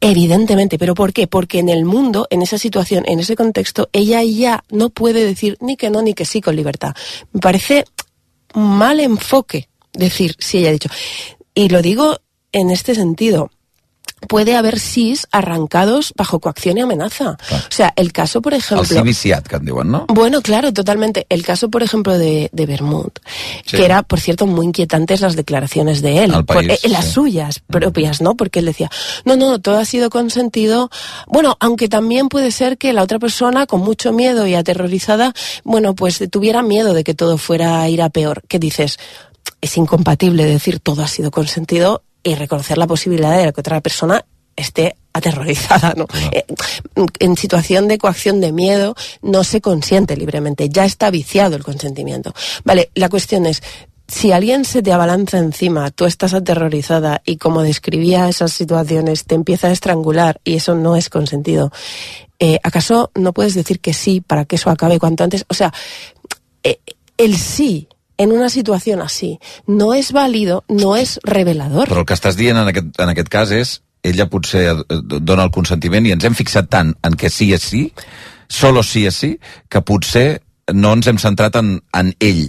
Evidentemente, ¿pero por qué? Porque en el mundo, en esa situación, en ese contexto, ella ya no puede decir ni que no ni que sí con libertad. Me parece mal enfoque decir si ella ha dicho. Y lo digo en este sentido. Puede haber sís arrancados bajo coacción y amenaza. O sea, el caso, por ejemplo... Diuen, no? Bueno, claro, totalmente. El caso, por ejemplo, de, de Bermud, Sí. que era, por cierto, muy inquietantes las declaraciones de él, por- eh, las sí. suyas propias, ¿no? Porque él decía, no, no, todo ha sido consentido. Bueno, aunque también puede ser que la otra persona, con mucho miedo y aterrorizada, bueno, pues tuviera miedo de que todo fuera a ir a peor. ¿Qué dices? Es incompatible decir todo ha sido consentido y reconocer la posibilidad de que otra persona esté aterrorizada, ¿no? Eh, en situación de coacción de miedo no se consiente libremente, ya está viciado el consentimiento. Vale, la cuestión es, si alguien se te abalanza encima, tú estás aterrorizada y como describía esas situaciones, te empieza a estrangular y eso no es consentido, eh, ¿acaso no puedes decir que sí para que eso acabe cuanto antes? O sea, eh, el sí en una situación así no es válido, no es revelador. Però el que estàs dient en aquest, en aquest cas és ella potser eh, dona el consentiment i ens hem fixat tant en que sí és sí, solo sí és sí, que potser no ens hem centrat en, en ell.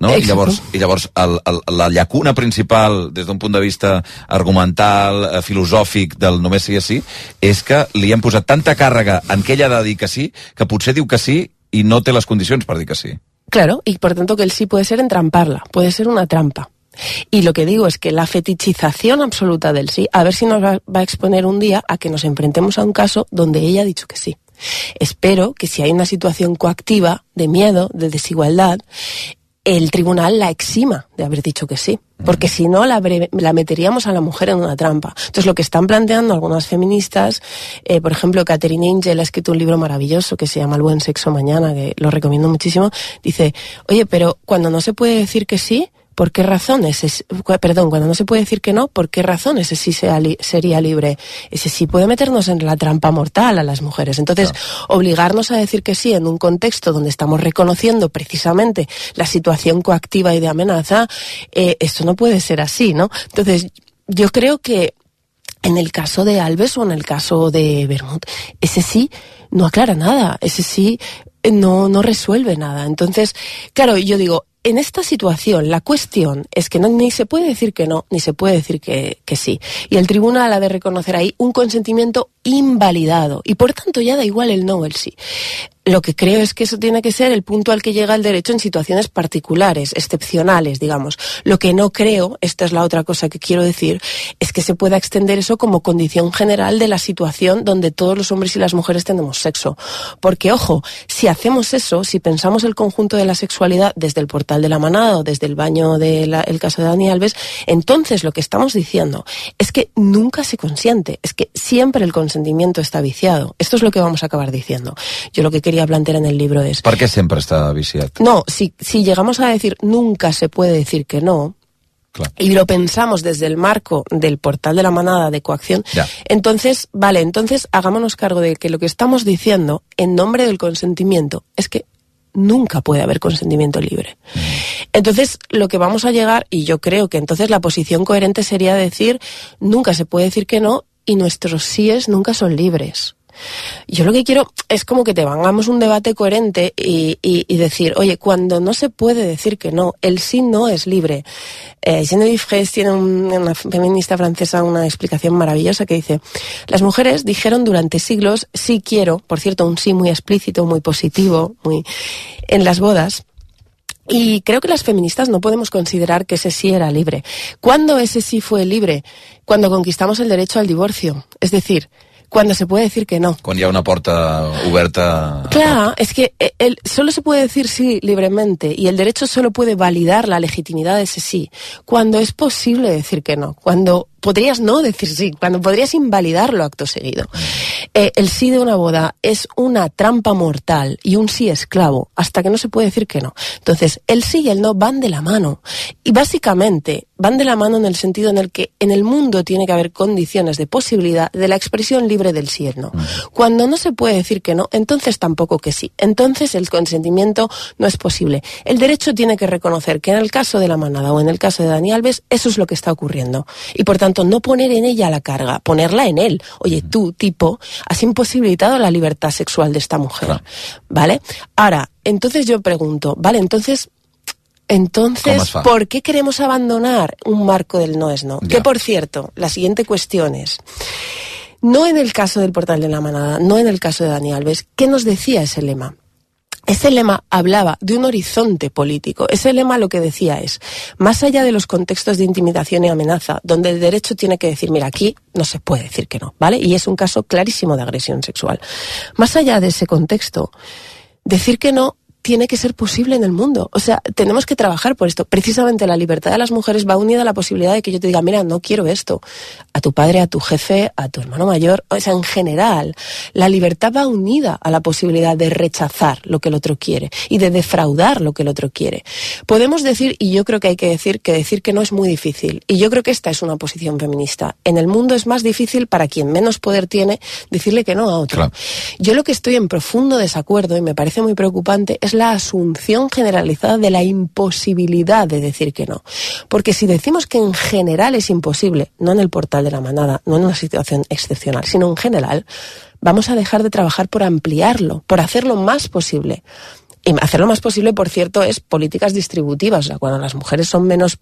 No? I Exacte. llavors, i llavors el, el, la llacuna principal, des d'un punt de vista argumental, eh, filosòfic, del només sí és sí, és que li hem posat tanta càrrega en que ella ha de dir que sí, que potser diu que sí i no té les condicions per dir que sí. Claro, y por tanto que el sí puede ser entramparla, puede ser una trampa. Y lo que digo es que la fetichización absoluta del sí, a ver si nos va, a exponer un día a que nos enfrentemos a un caso donde ella ha dicho que sí. Espero que si hay una situación coactiva de miedo, de desigualdad, el tribunal la exima de haber dicho que sí, porque si no la, la meteríamos a la mujer en una trampa. Entonces lo que están planteando algunas feministas, eh, por ejemplo, Catherine Angel ha escrito un libro maravilloso que se llama El buen sexo mañana, que lo recomiendo muchísimo, dice, oye, pero cuando no se puede decir que sí, ¿Por qué razón ese, cu- perdón, cuando no se puede decir que no, ¿por qué razón ese sí sea li- sería libre? Ese sí puede meternos en la trampa mortal a las mujeres. Entonces, obligarnos a decir que sí en un contexto donde estamos reconociendo precisamente la situación coactiva y de amenaza, eh, esto no puede ser así, ¿no? Entonces, yo creo que en el caso de Alves o en el caso de Bermud, ese sí no aclara nada, ese sí no, no resuelve nada. Entonces, claro, yo digo, en esta situación la cuestión es que no, ni se puede decir que no, ni se puede decir que, que sí. Y el tribunal ha de reconocer ahí un consentimiento invalidado. Y por tanto ya da igual el no o el sí. Lo que creo es que eso tiene que ser el punto al que llega el derecho en situaciones particulares, excepcionales, digamos. Lo que no creo, esta es la otra cosa que quiero decir, es que se pueda extender eso como condición general de la situación donde todos los hombres y las mujeres tenemos sexo. Porque, ojo, si hacemos eso, si pensamos el conjunto de la sexualidad desde el portal de la manada o desde el baño del caso de Dani Alves, entonces lo que estamos diciendo es que nunca se consiente, es que siempre el consentimiento está viciado. Esto es lo que vamos a acabar diciendo. Yo lo que quería plantear en el libro es, Per què sempre està viciat? no, si, si llegamos a decir nunca se puede decir que no, y lo pensamos desde el marco del portal de la manada de coacción, Ya. entonces, vale, entonces hagámonos cargo de que lo que estamos diciendo en nombre del consentimiento es que nunca puede haber consentimiento libre. Entonces, lo que vamos a llegar, y yo creo que entonces la posición coherente sería decir, nunca se puede decir que no y nuestros síes nunca son libres. Yo lo que quiero es como que te hagamos un debate coherente y, decir, oye, cuando no se puede decir que no, el sí no es libre. Eh, Genevieve tiene un- una feminista francesa una explicación maravillosa que dice, las mujeres dijeron durante siglos sí quiero, por cierto, un sí muy explícito, muy positivo, muy en las bodas, y creo que las feministas no podemos considerar que ese sí era libre. ¿Cuándo ese sí fue libre? Cuando conquistamos el derecho al divorcio. Es decir, cuando se puede decir que no. Hi ha una porta oberta... Claro, es que eh, el, solo se puede decir sí libremente y el derecho solo puede validar la legitimidad de ese sí cuando es posible decir que no, cuando podrías no decir sí, cuando podrías invalidarlo acto seguido. Eh, el sí de una boda es una trampa mortal y un sí esclavo hasta que no se puede decir que no. Entonces, el sí y el no van de la mano y básicamente van de la mano en el sentido en el que en el mundo tiene que haber condiciones de posibilidad de la expresión libre del sí y el no. Cuando no se puede decir que no, entonces tampoco que sí. Entonces el consentimiento no es posible. El derecho tiene que reconocer que en el caso de la manada o en el caso de Dani Alves, eso es lo que está ocurriendo. Y por tanto, no poner en ella la carga, ponerla en él. Oye, tú, tipo, has imposibilitado la libertad sexual de esta mujer. ¿Vale? Ahora, entonces yo pregunto, vale, entonces ¿Cómo entonces? ¿por qué queremos abandonar un marco del no es no? Ya. Que por cierto, la siguiente cuestión es, no en el caso del portal de la manada, no en el caso de Dani Alves, ¿qué nos decía ese lema? Ese lema hablaba de un horizonte político. Ese lema lo que decía es, más allá de los contextos de intimidación y amenaza, donde el derecho tiene que decir, mira, aquí no se puede decir que no, ¿vale? Y es un caso clarísimo de agresión sexual. Más allá de ese contexto, decir que no tiene que ser posible en el mundo. O sea, tenemos que trabajar por esto. Precisamente la libertad de las mujeres va unida a la posibilidad de que yo te diga, mira, no quiero esto. A tu padre, a tu jefe, a tu hermano mayor. O sea, en general, la libertad va unida a la posibilidad de rechazar lo que el otro quiere y de defraudar lo que el otro quiere. Podemos decir, y yo creo que hay que decir, que decir que no es muy difícil. Y yo creo que esta es una posición feminista. En el mundo es más difícil para quien menos poder tiene decirle que no a otro. Yo lo que estoy en profundo desacuerdo y me parece muy preocupante es la asunción generalizada de la imposibilidad de decir que no. Porque si decimos que en general es imposible, no en el portal de la manada, no en una situación excepcional, sino en general, vamos a dejar de trabajar por ampliarlo, por hacerlo más posible. Y hacerlo más posible, por cierto, es políticas distributivas. O sea, cuando las mujeres son menos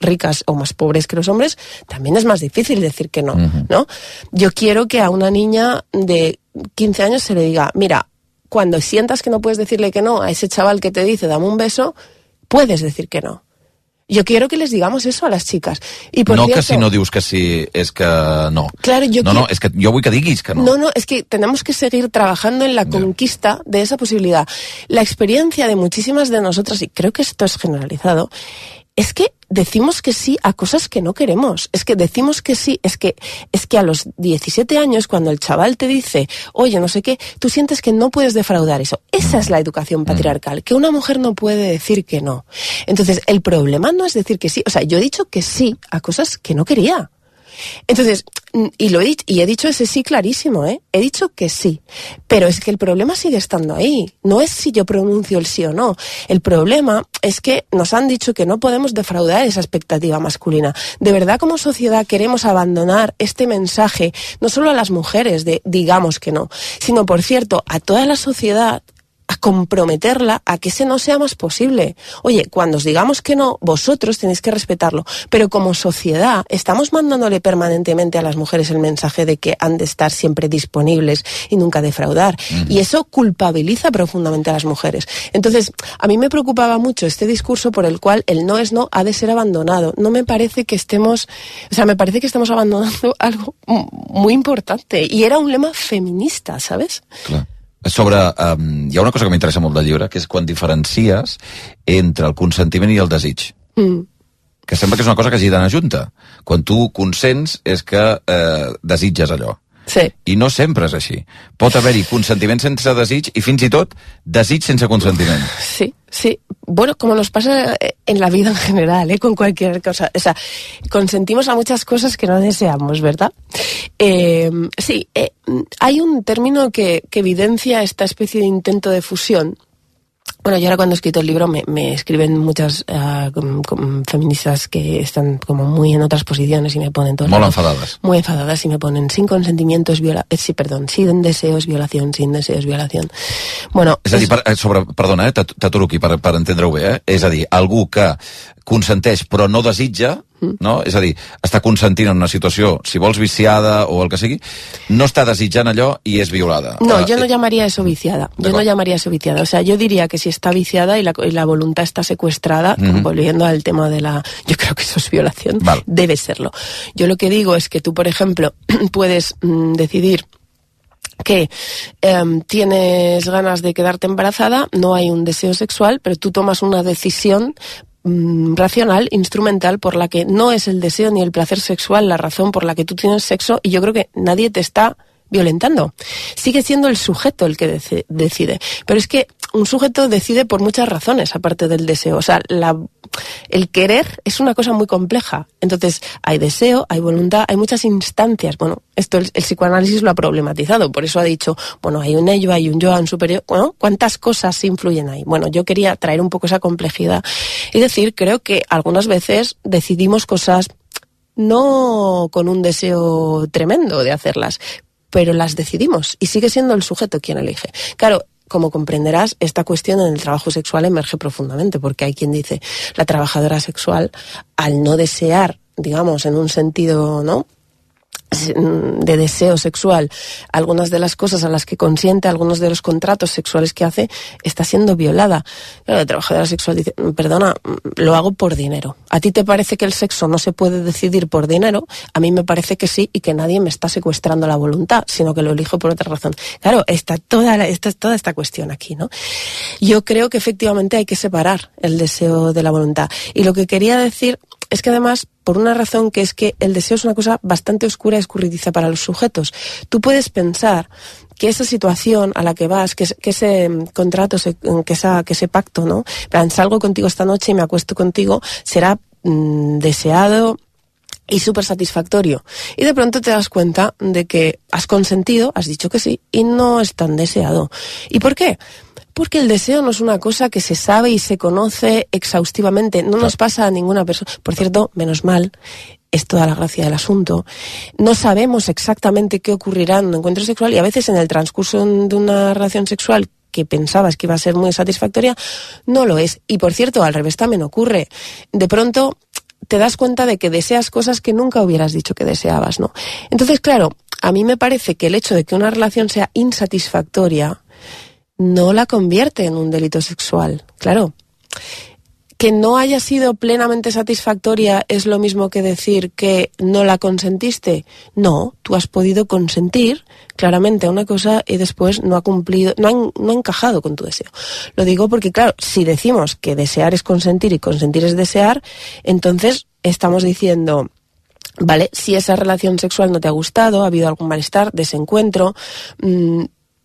ricas o más pobres que los hombres, también es más difícil decir que no, ¿no? Yo quiero que a una niña de 15 años se le diga, mira, cuando sientas que no puedes decirle que no a ese chaval que te dice, dame un beso, puedes decir que no. Yo quiero que les digamos eso a las chicas. Y por no cierto, que si no dius que sí és que no. Claro, yo no, no, és que jo vull que diguis que no. No, no, es que tenemos que seguir trabajando en la conquista de esa posibilidad. La experiencia de muchísimas de nosotras, y creo que esto es generalizado, es que decimos que sí a cosas que no queremos. Es que decimos que sí, es que, es que a los 17 años, cuando el chaval te dice, oye, no sé qué, tú sientes que no puedes defraudar eso. Esa es la educación patriarcal, que una mujer no puede decir que no. Entonces, el problema no es decir que sí. O sea, yo he dicho que sí a cosas que no quería. Entonces, mm, y lo he dicho, y he dicho ese sí clarísimo, ¿eh? He dicho que sí. Pero es que el problema sigue estando ahí. No es si yo pronuncio el sí o no. El problema es que nos han dicho que no podemos defraudar esa expectativa masculina. De verdad, como sociedad queremos abandonar este mensaje, no solo a las mujeres de digamos que no, sino, por cierto, a toda la sociedad a comprometerla a que ese no sea más posible. Oye, cuando os digamos que no, vosotros tenéis que respetarlo. Pero como sociedad, estamos mandándole permanentemente a las mujeres el mensaje de que han de estar siempre disponibles y nunca defraudar. Y eso culpabiliza profundamente a las mujeres. Entonces, a mí me preocupaba mucho este discurso por el cual el no es no ha de ser abandonado. No me parece que estemos, o sea, me parece que estamos abandonando [LAUGHS] algo muy importante. Y era un lema feminista, ¿sabes? Clar. Sobre, um, hi ha una cosa que m'interessa molt del llibre, que és quan diferencies entre el consentiment i el desig. Mm. Que sembla que és una cosa que hagi d'anar junta. Quan tu consents és que eh, desitges allò. Sí. I no sempre és així. Pot haver-hi consentiment sense desig i fins i tot desig sense consentiment. Sí, sí. Bueno, como nos pasa eh, en la vida en general, ¿eh? con cualquier cosa. O sea, consentimos a muchas cosas que no deseamos, ¿verdad? Eh, sí, eh, hay un término que, que evidencia esta especie de intento de fusión. Bueno, yo ahora cuando he escrito el libro me, me escriben muchas ah, com- com feministas que están como muy en otras posiciones y me ponen Molt rato enfadades. muy enfadadas y me ponen sin consentimiento es viola eh, sí, perdón, sin deseo es violación, sin deseo es violación. Bueno, És a dir, per, eh, sobre, perdona, eh, t'at- t'aturo aquí per, per entendre-ho bé, eh? és a dir, algú que consenteix però no desitja. No? és a dir, està consentint en una situació, si vols viciada o el que sigui, no està desitjant allò i és violada. No, Ah, yo no eh, llamaría eso viciada. Yo no llamaría eso viciada. O sea, yo diría que si está viciada y la, y la voluntad está secuestrada, volviendo al tema de la... Yo creo que eso es violación. Vale. Debe serlo. Yo lo que digo es que tú, por ejemplo, [CLEARS THROAT] puedes mm, decidir que em, tienes ganas de quedarte embarazada, no hay un deseo sexual, pero tú tomas una decisión mm, racional, instrumental, por la que no es el deseo ni el placer sexual la razón por la que tú tienes sexo y yo creo que nadie te está violentando. Sigue siendo el sujeto el que deci- decide. Pero es que un sujeto decide por muchas razones, aparte del deseo. O sea, el querer es una cosa muy compleja. Entonces, hay deseo, hay voluntad, hay muchas instancias. Bueno, esto el, el psicoanálisis lo ha problematizado. Por eso ha dicho, bueno, hay un ello, hay un yo, hay un superior. Bueno, ¿cuántas cosas influyen ahí? Bueno, yo quería traer un poco esa complejidad y decir, creo que algunas veces decidimos cosas no con un deseo tremendo de hacerlas, pero las decidimos y sigue siendo el sujeto quien elige. Claro, como comprenderás, esta cuestión en el trabajo sexual emerge profundamente, porque hay quien dice, la trabajadora sexual, al no desear, digamos, en un sentido, ¿no? De deseo sexual, algunas de las cosas a las que consiente, algunos de los contratos sexuales que hace, está siendo violada. La trabajadora sexual dice, perdona, lo hago por dinero. ¿A ti te parece que el sexo no se puede decidir por dinero? A mí me parece que sí y que nadie me está secuestrando la voluntad, sino que lo elijo por otra razón. Claro, está toda, la- está toda esta cuestión aquí, ¿no? Yo creo que efectivamente hay que separar el deseo de la voluntad. Y lo que quería decir es que además, por una razón que es que el deseo es una cosa bastante oscura y escurridiza para los sujetos. Tú puedes pensar que esa situación a la que vas, que, es- que ese mm, contrato, se- que, esa, que ese pacto, ¿no? Plan, salgo contigo esta noche y me acuesto contigo, será mm, deseado y súper satisfactorio. Y de pronto te das cuenta de que has consentido, has dicho que sí, y no es tan deseado. ¿Y por qué? Porque el deseo no es una cosa que se sabe y se conoce exhaustivamente. No nos pasa a ninguna persona. Por cierto, menos mal, es toda la gracia del asunto. No sabemos exactamente qué ocurrirá en un encuentro sexual y a veces en el transcurso de una relación sexual que pensabas que iba a ser muy satisfactoria, no lo es. Y por cierto, al revés también ocurre. De pronto te das cuenta de que deseas cosas que nunca hubieras dicho que deseabas, ¿no? Entonces, claro, a mí me parece que el hecho de que una relación sea insatisfactoria no la convierte en un delito sexual. Claro. que no haya sido plenamente satisfactoria es lo mismo que decir que no la consentiste. No, tú has podido consentir claramente a una cosa y después no ha cumplido, no ha, no ha encajado con tu deseo. Lo digo porque, claro, si decimos que desear es consentir y consentir es desear, entonces estamos diciendo, ¿vale? Si esa relación sexual no te ha gustado, ha habido algún malestar, desencuentro, mm,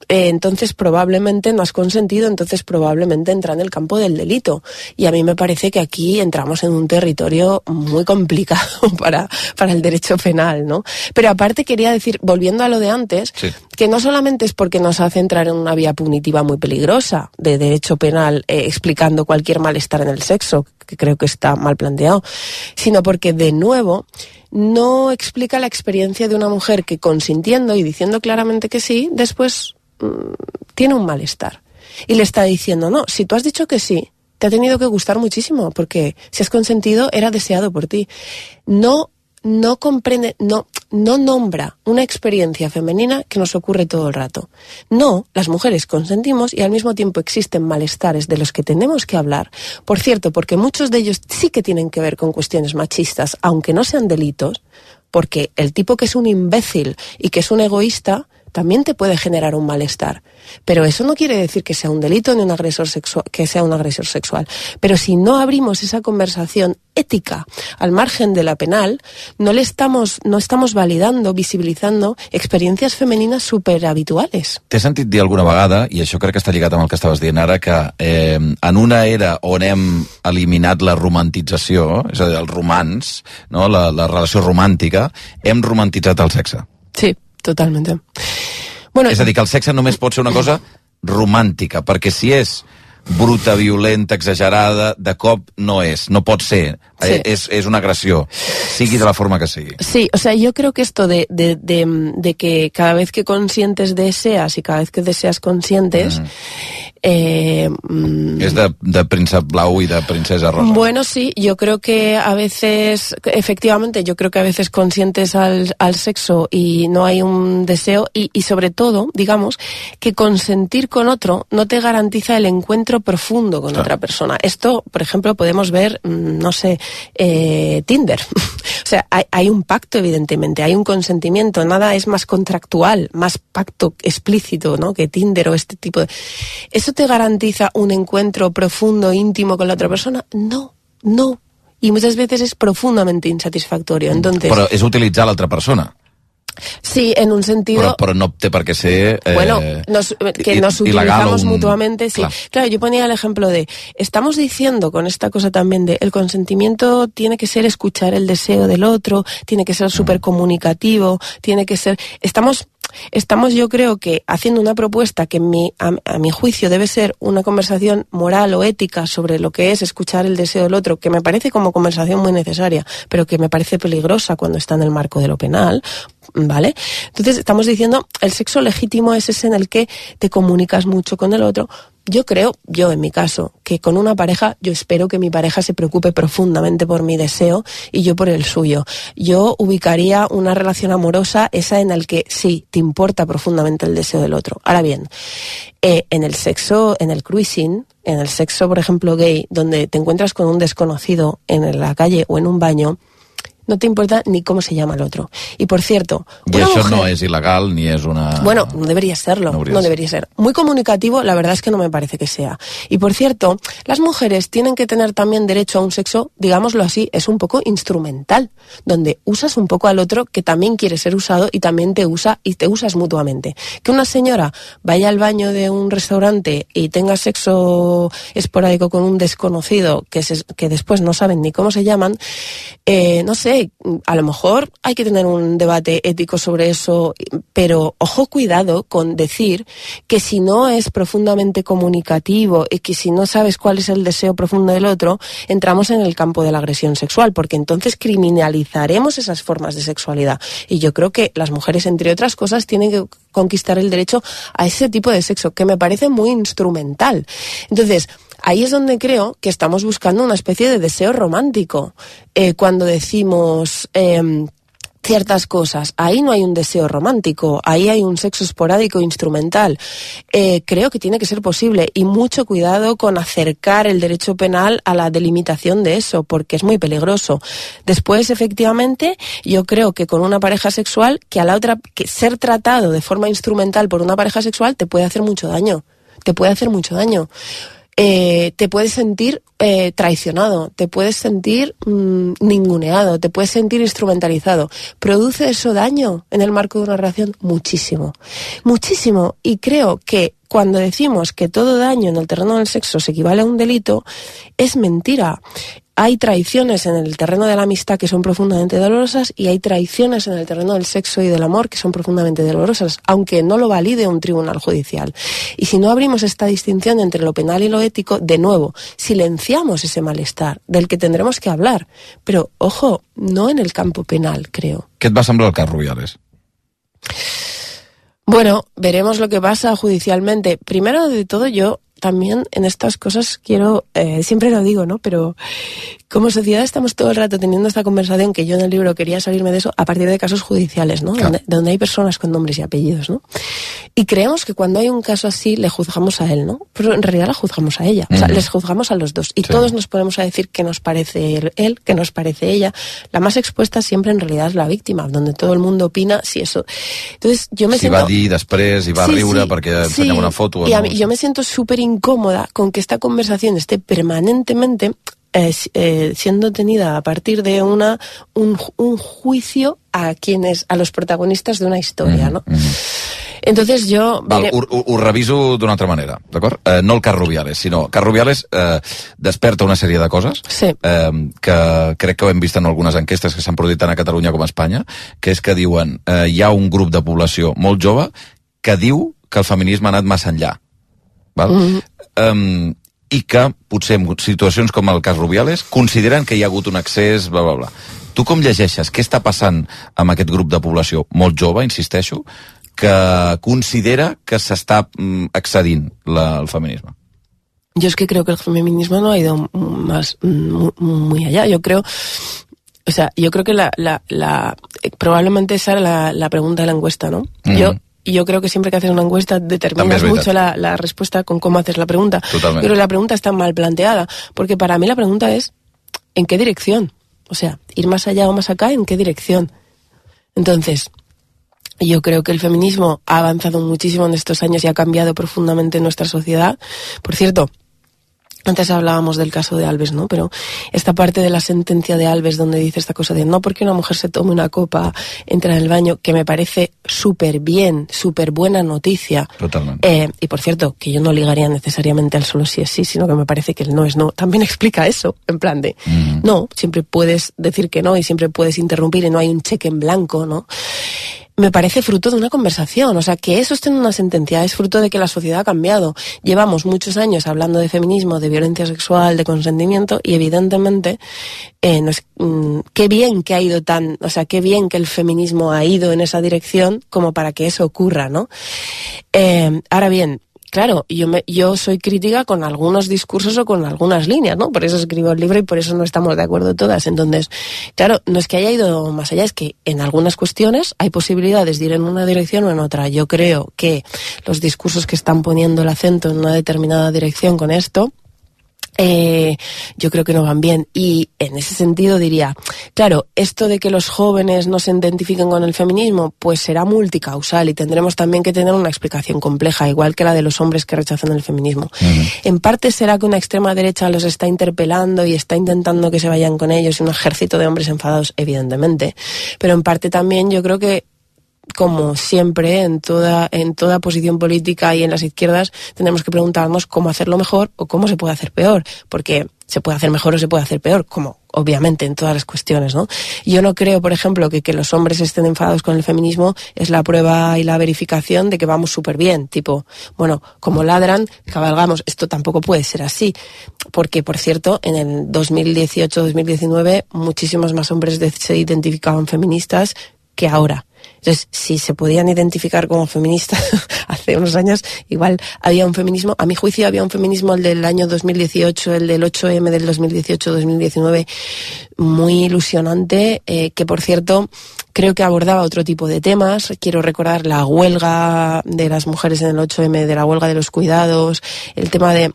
eh, entonces probablemente no has consentido, entonces probablemente entra en el campo del delito. Y a mí me parece que aquí entramos en un territorio muy complicado [LAUGHS] para, para el derecho penal, ¿no? Pero aparte quería decir, volviendo a lo de antes, Sí. que no solamente es porque nos hace entrar en una vía punitiva muy peligrosa de derecho penal eh, explicando cualquier malestar en el sexo, que creo que está mal planteado, sino porque de nuevo no explica la experiencia de una mujer que consintiendo y diciendo claramente que sí, después tiene un malestar. Y le está diciendo, no, si tú has dicho que sí, te ha tenido que gustar muchísimo, porque si has consentido, era deseado por ti. No, no comprende, no, no nombra una experiencia femenina que nos ocurre todo el rato. No, las mujeres consentimos y al mismo tiempo existen malestares de los que tenemos que hablar. Por cierto, porque muchos de ellos sí que tienen que ver con cuestiones machistas, aunque no sean delitos, porque el tipo que es un imbécil y que es un egoísta también te puede generar un malestar. Pero eso no quiere decir que sea un delito ni un agresor sexual, que sea un agresor sexual. Pero si no abrimos esa conversación ética al margen de la penal, no le estamos, no estamos validando, visibilizando experiencias femeninas súper habituales. T'he sentit dir alguna vegada, i això crec que està lligat amb el que estaves dient ara, que eh, en una era on hem eliminat la romantització, és a dir, el romans, no? la, la relació romàntica, hem romantitzat el sexe. Sí, totalmente. Bueno, És a dir, que el sexe només pot ser una cosa romàntica, perquè si és bruta, violenta, exagerada, de cop no és, no pot ser. Sí. Eh, és, és una agressió, sigui de la forma que sigui. Sí, o sea, yo creo que esto de, de, de, de que cada vez que consientes deseas y cada vez que deseas consientes, eh, mm, de, de príncep blau i de princesa rosa. Bueno, sí, yo creo que a veces, efectivamente, yo creo que a veces consientes al, al sexo y no hay un deseo y, y sobre todo, digamos, que consentir con otro no te garantiza el encuentro profundo con Claro. otra persona. Esto, por ejemplo, podemos ver, mm, no sé, eh, Tinder. [LAUGHS] o sea, hay, hay un pacto, evidentemente, hay un consentimiento, nada es más contractual, más pacto explícito, ¿no? Que Tinder o este tipo de... ¿Eso te garantiza un encuentro profundo, íntimo con la otra persona? No, no. Y muchas veces es profundamente insatisfactorio. Entonces, Però és utilitzar l'altra persona. sí, en un sentido... Però, però no per què ser... Eh, Bueno, nos- que i- nos utilizamos un- mutuamente, sí. Clar. Claro, yo ponía el ejemplo de, estamos diciendo con esta cosa también de, el consentimiento tiene que ser escuchar el deseo del otro, tiene que ser súper comunicativo, tiene que ser, estamos, estamos yo creo que haciendo una propuesta que mi, a, a mi juicio debe ser una conversación moral o ética sobre lo que es escuchar el deseo del otro, que me parece como conversación muy necesaria, pero que me parece peligrosa cuando está en el marco de lo penal, ¿vale? Entonces estamos diciendo, el sexo legítimo es ese en el que te comunicas mucho con el otro. Yo creo, yo en mi caso, que con una pareja, yo espero que mi pareja se preocupe profundamente por mi deseo y yo por el suyo. Yo ubicaría una relación amorosa esa en el que sí, te importa profundamente el deseo del otro. Ahora bien, eh, en el sexo, en el cruising, en el sexo, por ejemplo, gay, donde te encuentras con un desconocido en la calle o en un baño, no te importa ni cómo se llama el otro. Y por cierto, això mujer- no és il·legal ni és una... bueno, no debería serlo, No no, debería debería ser. Muy comunicativo, la verdad es que no me parece que sea. Y por cierto, las mujeres tienen que tener también derecho a un sexo, digámoslo así, es un poco instrumental, donde usas un poco al otro que también quiere ser usado y también te usa y te usas mutuamente. Que una señora vaya al baño de un restaurante y tenga sexo esporádico con un desconocido que, se- que después no saben ni cómo se llaman, eh, no sé, a lo mejor hay que tener un debate ético sobre eso, pero ojo cuidado con decir que si no es profundamente comunicativo y que si no sabes cuál es el deseo profundo del otro, entramos en el campo de la agresión sexual, porque entonces criminalizaremos esas formas de sexualidad. Y yo creo que las mujeres, entre otras cosas, tienen que conquistar el derecho a ese tipo de sexo, que me parece muy instrumental. Entonces, Ahí es donde creo que estamos buscando una especie de deseo romántico. Eh, cuando decimos, em, ciertas cosas. Ahí no hay un deseo romántico, ahí hay un sexo esporádico instrumental. Eh, creo que tiene que ser posible y mucho cuidado con acercar el derecho penal a la delimitación de eso, porque es muy peligroso. Después, efectivamente, yo creo que con una pareja sexual, que a la otra, que ser tratado de forma instrumental por una pareja sexual te puede hacer mucho daño. Te puede hacer mucho daño eh, te puedes sentir eh, traicionado, te puedes sentir mm, ninguneado, te puedes sentir instrumentalizado. ¿Produce eso daño en el marco de una relación? Muchísimo, muchísimo. Y creo que cuando decimos que todo daño en el terreno del sexo se equivale a un delito, es mentira hay traiciones en el terreno de la amistad que son profundamente dolorosas y hay traiciones en el terreno del sexo y del amor que son profundamente dolorosas, aunque no lo valide un tribunal judicial. Y si no abrimos esta distinción entre lo penal y lo ético, de nuevo, silenciamos ese malestar del que tendremos que hablar. Pero, ojo, no en el campo penal, creo. Què et va semblar el cas Rubiales? Bueno, veremos lo que pasa judicialmente. Primero de todo, yo también en estas cosas quiero, eh, siempre lo digo, ¿no? Pero como sociedad estamos todo el rato teniendo esta conversación que yo en el libro quería salirme de eso a partir de casos judiciales, ¿no? Claro. Donde, donde hay personas con nombres y apellidos, ¿no? Y creemos que cuando hay un caso así le juzgamos a él, ¿no? Pero en realidad la juzgamos a ella. O sea, les juzgamos a los dos. Y Sí. todos nos ponemos a decir qué nos parece él, qué nos parece ella. La más expuesta siempre en realidad es la víctima, donde todo el mundo opina si eso. Entonces yo me Si siento... va dir després i va Sí, riure sí, perquè sí. una foto. Y a mí- yo me siento súper incómoda con que esta conversación esté permanentemente eh, eh, siendo tenida a partir de una un, un juicio a quienes a los protagonistas de una historia, ¿no? Entonces yo Val, ho, ho, ho reviso d'una altra manera, d'acord? Eh, no el cas Rubiales, sinó cas Rubiales eh, desperta una sèrie de coses Sí. eh, que crec que ho hem vist en algunes enquestes que s'han produït tant a Catalunya com a Espanya, que és que diuen eh, hi ha un grup de població molt jove que diu que el feminisme ha anat massa enllà. Val? Mhm. um, i que potser en situacions com el cas Rubiales consideren que hi ha hagut un accés, bla, bla, bla. Tu com llegeixes? Què està passant amb aquest grup de població molt jove, insisteixo, que considera que s'està mm, excedint la, el feminisme? Yo es que creo que el feminismo no ha ido más mm, muy allá. Yo creo, o sea, yo creo que la, la, la probablemente esa era la, la pregunta de la encuesta, ¿no? Ujú. Yo y yo creo que siempre que haces una encuesta determinas mucho la, la respuesta con cómo haces la pregunta. Totalmente. Pero la pregunta está mal planteada, porque para mí la pregunta es ¿en qué dirección? O sea, ir más allá o más acá, ¿en qué dirección? Entonces, yo creo que el feminismo ha avanzado muchísimo en estos años y ha cambiado profundamente nuestra sociedad. Por cierto, antes hablábamos del caso de Alves, ¿no? Pero esta parte de la sentencia de Alves donde dice esta cosa de no porque una mujer se tome una copa, entra en el baño, que me parece súper bien, súper buena noticia. Totalmente. Eh, y por cierto, que yo no ligaría necesariamente al solo sí es sí, sino que me parece que el no es no. También [LAUGHS] explica eso, en plan de, no, siempre puedes decir que no y siempre puedes interrumpir y no hay un cheque en blanco, ¿no? Me parece fruto de una conversación, o sea, que eso esté en una sentencia es fruto de que la sociedad ha cambiado. Llevamos muchos años hablando de feminismo, de violencia sexual, de consentimiento y evidentemente, eh, no es- mm, qué bien que ha ido tan, o sea, qué bien que el feminismo ha ido en esa dirección como para que eso ocurra, ¿no? Eh, ahora bien, claro, yo, me, yo soy crítica con algunos discursos o con algunas líneas, ¿no? Por eso escribo el libro y por eso no estamos de acuerdo todas. Entonces, claro, no es que haya ido más allá, es que en algunas cuestiones hay posibilidades de ir en una dirección o en otra. Yo creo que los discursos que están poniendo el acento en una determinada dirección con esto, eh, yo creo que no van bien. Y en ese sentido diría, claro, esto de que los jóvenes no se identifiquen con el feminismo, pues será multicausal y tendremos también que tener una explicación compleja, igual que la de los hombres que rechazan el feminismo. En parte será que una extrema derecha los está interpelando y está intentando que se vayan con ellos y un ejército de hombres enfadados, evidentemente. Pero en parte también yo creo que como siempre en toda en toda posición política y en las izquierdas tenemos que preguntarnos cómo hacerlo mejor o cómo se puede hacer peor porque se puede hacer mejor o se puede hacer peor como obviamente en todas las cuestiones no yo no creo por ejemplo que que los hombres estén enfadados con el feminismo es la prueba y la verificación de que vamos súper bien tipo bueno como ladran cabalgamos esto tampoco puede ser así porque por cierto en el 2018 2019 muchísimos más hombres se identificaban feministas que ahora. Entonces, si se podían identificar como feministas [LAUGHS] hace unos años, igual había un feminismo, a mi juicio había un feminismo el del año 2018, el del 8M del 2018-2019, muy ilusionante, eh, que por cierto creo que abordaba otro tipo de temas. Quiero recordar la huelga de las mujeres en el 8M, de la huelga de los cuidados, el tema de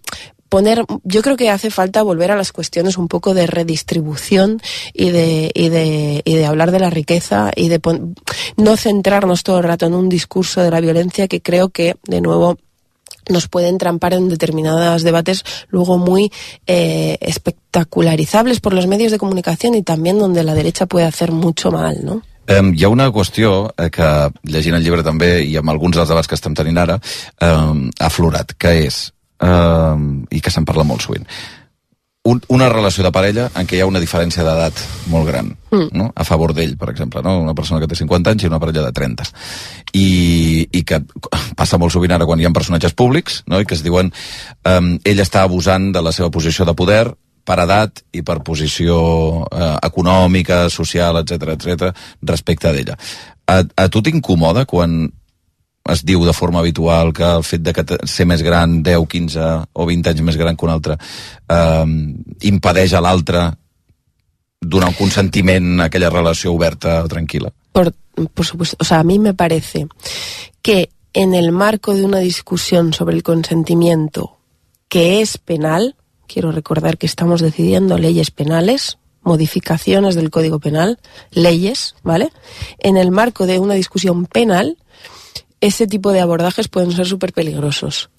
poner, yo creo que hace falta volver a las cuestiones un poco de redistribución y de, y de, y de hablar de la riqueza y de pon- no centrarnos todo el rato en un discurso de la violencia que creo que, de nuevo, nos puede entrampar en determinados debates luego muy eh, espectacularizables por los medios de comunicación y también donde la derecha puede hacer mucho mal, ¿no? Um, hi ha una qüestió eh, que, llegint el llibre també, i amb alguns dels debats que estem tenint ara, um, ha aflorat, que és, um, i que se'n parla molt sovint, un, una relació de parella en què hi ha una diferència d'edat molt gran, Mm. no? a favor d'ell, per exemple, no? una persona que té 50 anys i una parella de 30. I, i que passa molt sovint ara quan hi ha personatges públics no? i que es diuen um, ell està abusant de la seva posició de poder per edat i per posició eh, econòmica, social, etc etc respecte d'ella. A, a tu t'incomoda quan es diu de forma habitual que el fet de que ser més gran, 10, 15 o 20 anys més gran que un altre, eh, impedeix a l'altre donar un consentiment a aquella relació oberta o tranquil·la? Por, por supuesto, o sea, a mí me parece que en el marco de una discusión sobre el consentimiento que es penal, quiero recordar que estamos decidiendo leyes penales, modificaciones del Código Penal, leyes, ¿vale? En el marco de una discusión penal, ese tipo de abordajes pueden ser súper peligrosos.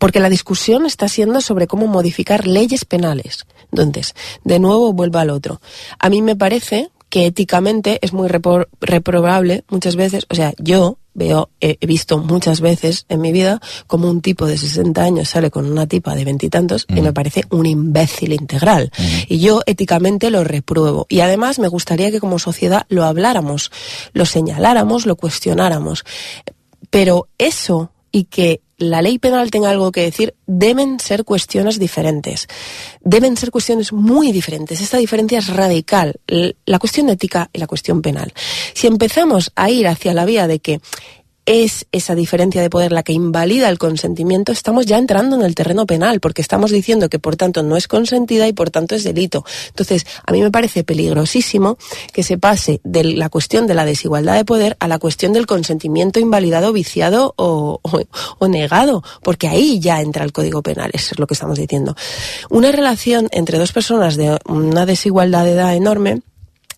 Porque la discusión está siendo sobre cómo modificar leyes penales. Entonces, de nuevo vuelvo al otro. A mí me parece que éticamente es muy repro- reprobable muchas veces, o sea, yo veo, he he visto muchas veces en mi vida como un tipo de 60 años sale con una tipa de veintitantos y, me parece un imbécil integral. Y yo éticamente lo repruebo. Y además me gustaría que como sociedad lo habláramos, lo señaláramos, lo cuestionáramos. Pero eso y que la ley penal tenga algo que decir deben ser cuestiones diferentes. Deben ser cuestiones muy diferentes. Esta diferencia es radical. La cuestión ética y la cuestión penal. Si empezamos a ir hacia la vía de que es esa diferencia de poder la que invalida el consentimiento, estamos ya entrando en el terreno penal, porque estamos diciendo que por tanto no es consentida y por tanto es delito. Entonces, a mí me parece peligrosísimo que se pase de la cuestión de la desigualdad de poder a la cuestión del consentimiento invalidado, viciado o, o- o negado, porque ahí ya entra el Código Penal, eso es lo que estamos diciendo. Una relación entre dos personas de una desigualdad de edad enorme,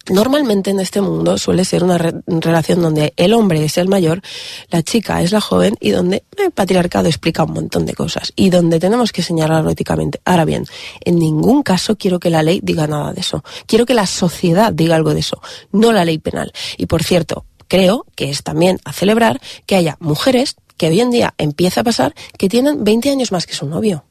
Normalmente en este mundo suele ser una re- relación donde el hombre es el mayor, la chica es la joven y donde el patriarcado explica un montón de cosas y donde tenemos que señalarlo éticamente. Ahora bien, en ningún caso quiero que la ley diga nada de eso. Quiero que la sociedad diga algo de eso, no la ley penal. Y por cierto, creo que es también a celebrar que haya mujeres que hoy en día empieza a pasar que tienen 20 años más que su novio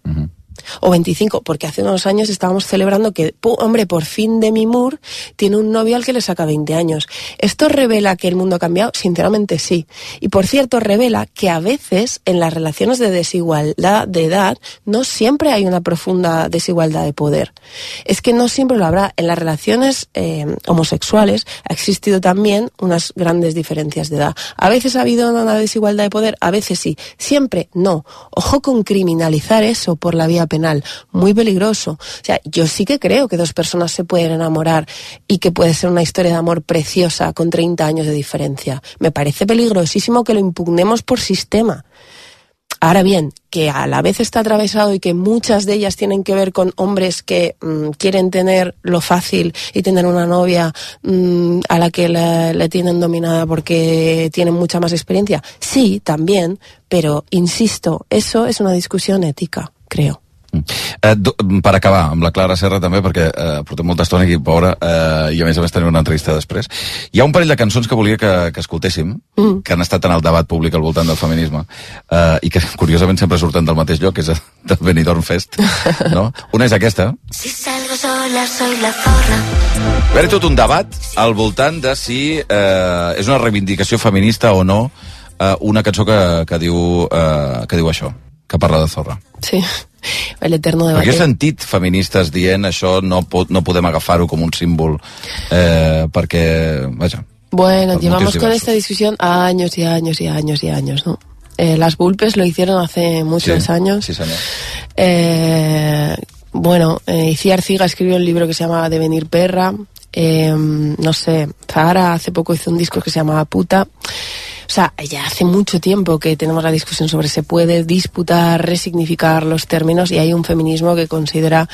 o 25, porque hace unos años estábamos celebrando que, hombre, por fin Demi Moore tiene un novio al que le saca 20 años. ¿Esto revela que el mundo ha cambiado? Sinceramente sí. Y por cierto, revela que a veces en las relaciones de desigualdad de edad no siempre hay una profunda desigualdad de poder. Es que no siempre lo habrá. En las relaciones eh, homosexuales ha existido también unas grandes diferencias de edad. A veces ha habido una desigualdad de poder, a veces sí. Siempre no. Ojo con criminalizar eso por la vía penal. Muy peligroso. O sea, yo sí que creo que dos personas se pueden enamorar y que puede ser una historia de amor preciosa con 30 años de diferencia. Me parece peligrosísimo que lo impugnemos por sistema. Ahora bien, que a la vez está atravesado y que muchas de ellas tienen que ver con hombres que mm, quieren tener lo fácil y tener una novia mm, a la que le, le tienen dominada porque tienen mucha más experiencia. Sí, también, pero insisto, eso es una discusión ética, creo. Eh, do- per acabar, amb la Clara Serra també, perquè eh, portem molta estona aquí, pobra, eh, i a més a més tenim una entrevista després. Hi ha un parell de cançons que volia que, que escoltéssim, Mm. que han estat en el debat públic al voltant del feminisme, eh, i que curiosament sempre surten del mateix lloc, que és del Benidorm Fest, no? Una és aquesta, Si salgo sola soy la zorra. Va haver tot un debat al voltant de si eh, és una reivindicació feminista o no eh, una cançó que, que, diu, eh, que diu això, que parla de zorra. Sí, el eterno Perquè debate. he sentit feministes dient això no, pot, no podem agafar-ho com un símbol eh, perquè, vaja, Bueno, llevamos con esta discusión años y años y años y años, ¿no? Eh, las Bulpes lo hicieron hace muchos Sí, años. Sí, senyor. Eh, bueno, eh, Iciar Ciga escribió un libro que se llama Devenir Perra. Eh, no sé, Zahara hace poco hizo un disco que se llama Puta. O sea, ya hace mucho tiempo que tenemos la discusión sobre se puede disputar, resignificar los términos y hay un feminismo que considera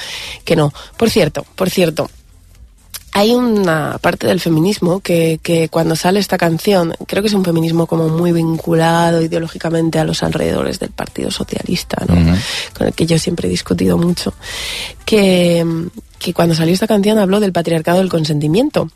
que no. Por cierto, por cierto, hay una parte del feminismo que, que cuando sale esta canción, creo que es un feminismo como muy vinculado ideológicamente a los alrededores del Partido Socialista, ¿no? con el que yo siempre he discutido mucho, que, que cuando salió esta canción habló del patriarcado del consentimiento.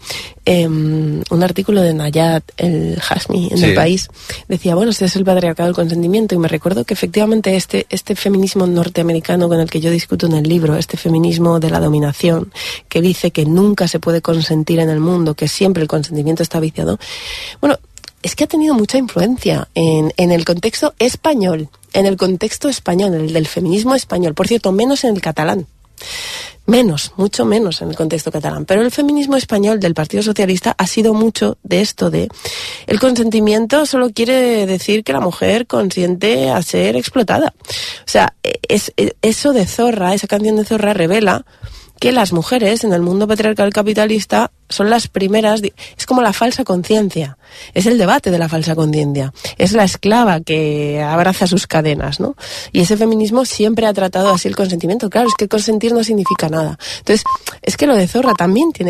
Em, un artículo de Nayat El Hasmi en Sí. el país decía, bueno, este es el patriarcado del consentimiento y me recuerdo que efectivamente este, este feminismo norteamericano con el que yo discuto en el libro, este feminismo de la dominación, que dice que nunca se puede consentir en el mundo, que siempre el consentimiento está viciado, bueno, es que ha tenido mucha influencia en, en el contexto español, en el contexto español, el del feminismo español, por cierto, menos en el catalán. Menos, mucho menos en el contexto catalán. Pero el feminismo español del Partido Socialista ha sido mucho de esto de el consentimiento solo quiere decir que la mujer consiente a ser explotada. O sea, es, es- eso de Zorra, esa canción de Zorra revela que las mujeres en el mundo patriarcal capitalista son las primeras, es como la falsa conciencia, es el debate de la falsa conciencia, es la esclava que abraza sus cadenas, ¿no? Y ese feminismo siempre ha tratado así el consentimiento, claro, es que consentir no significa nada. Entonces, es que lo de Zorra también tiene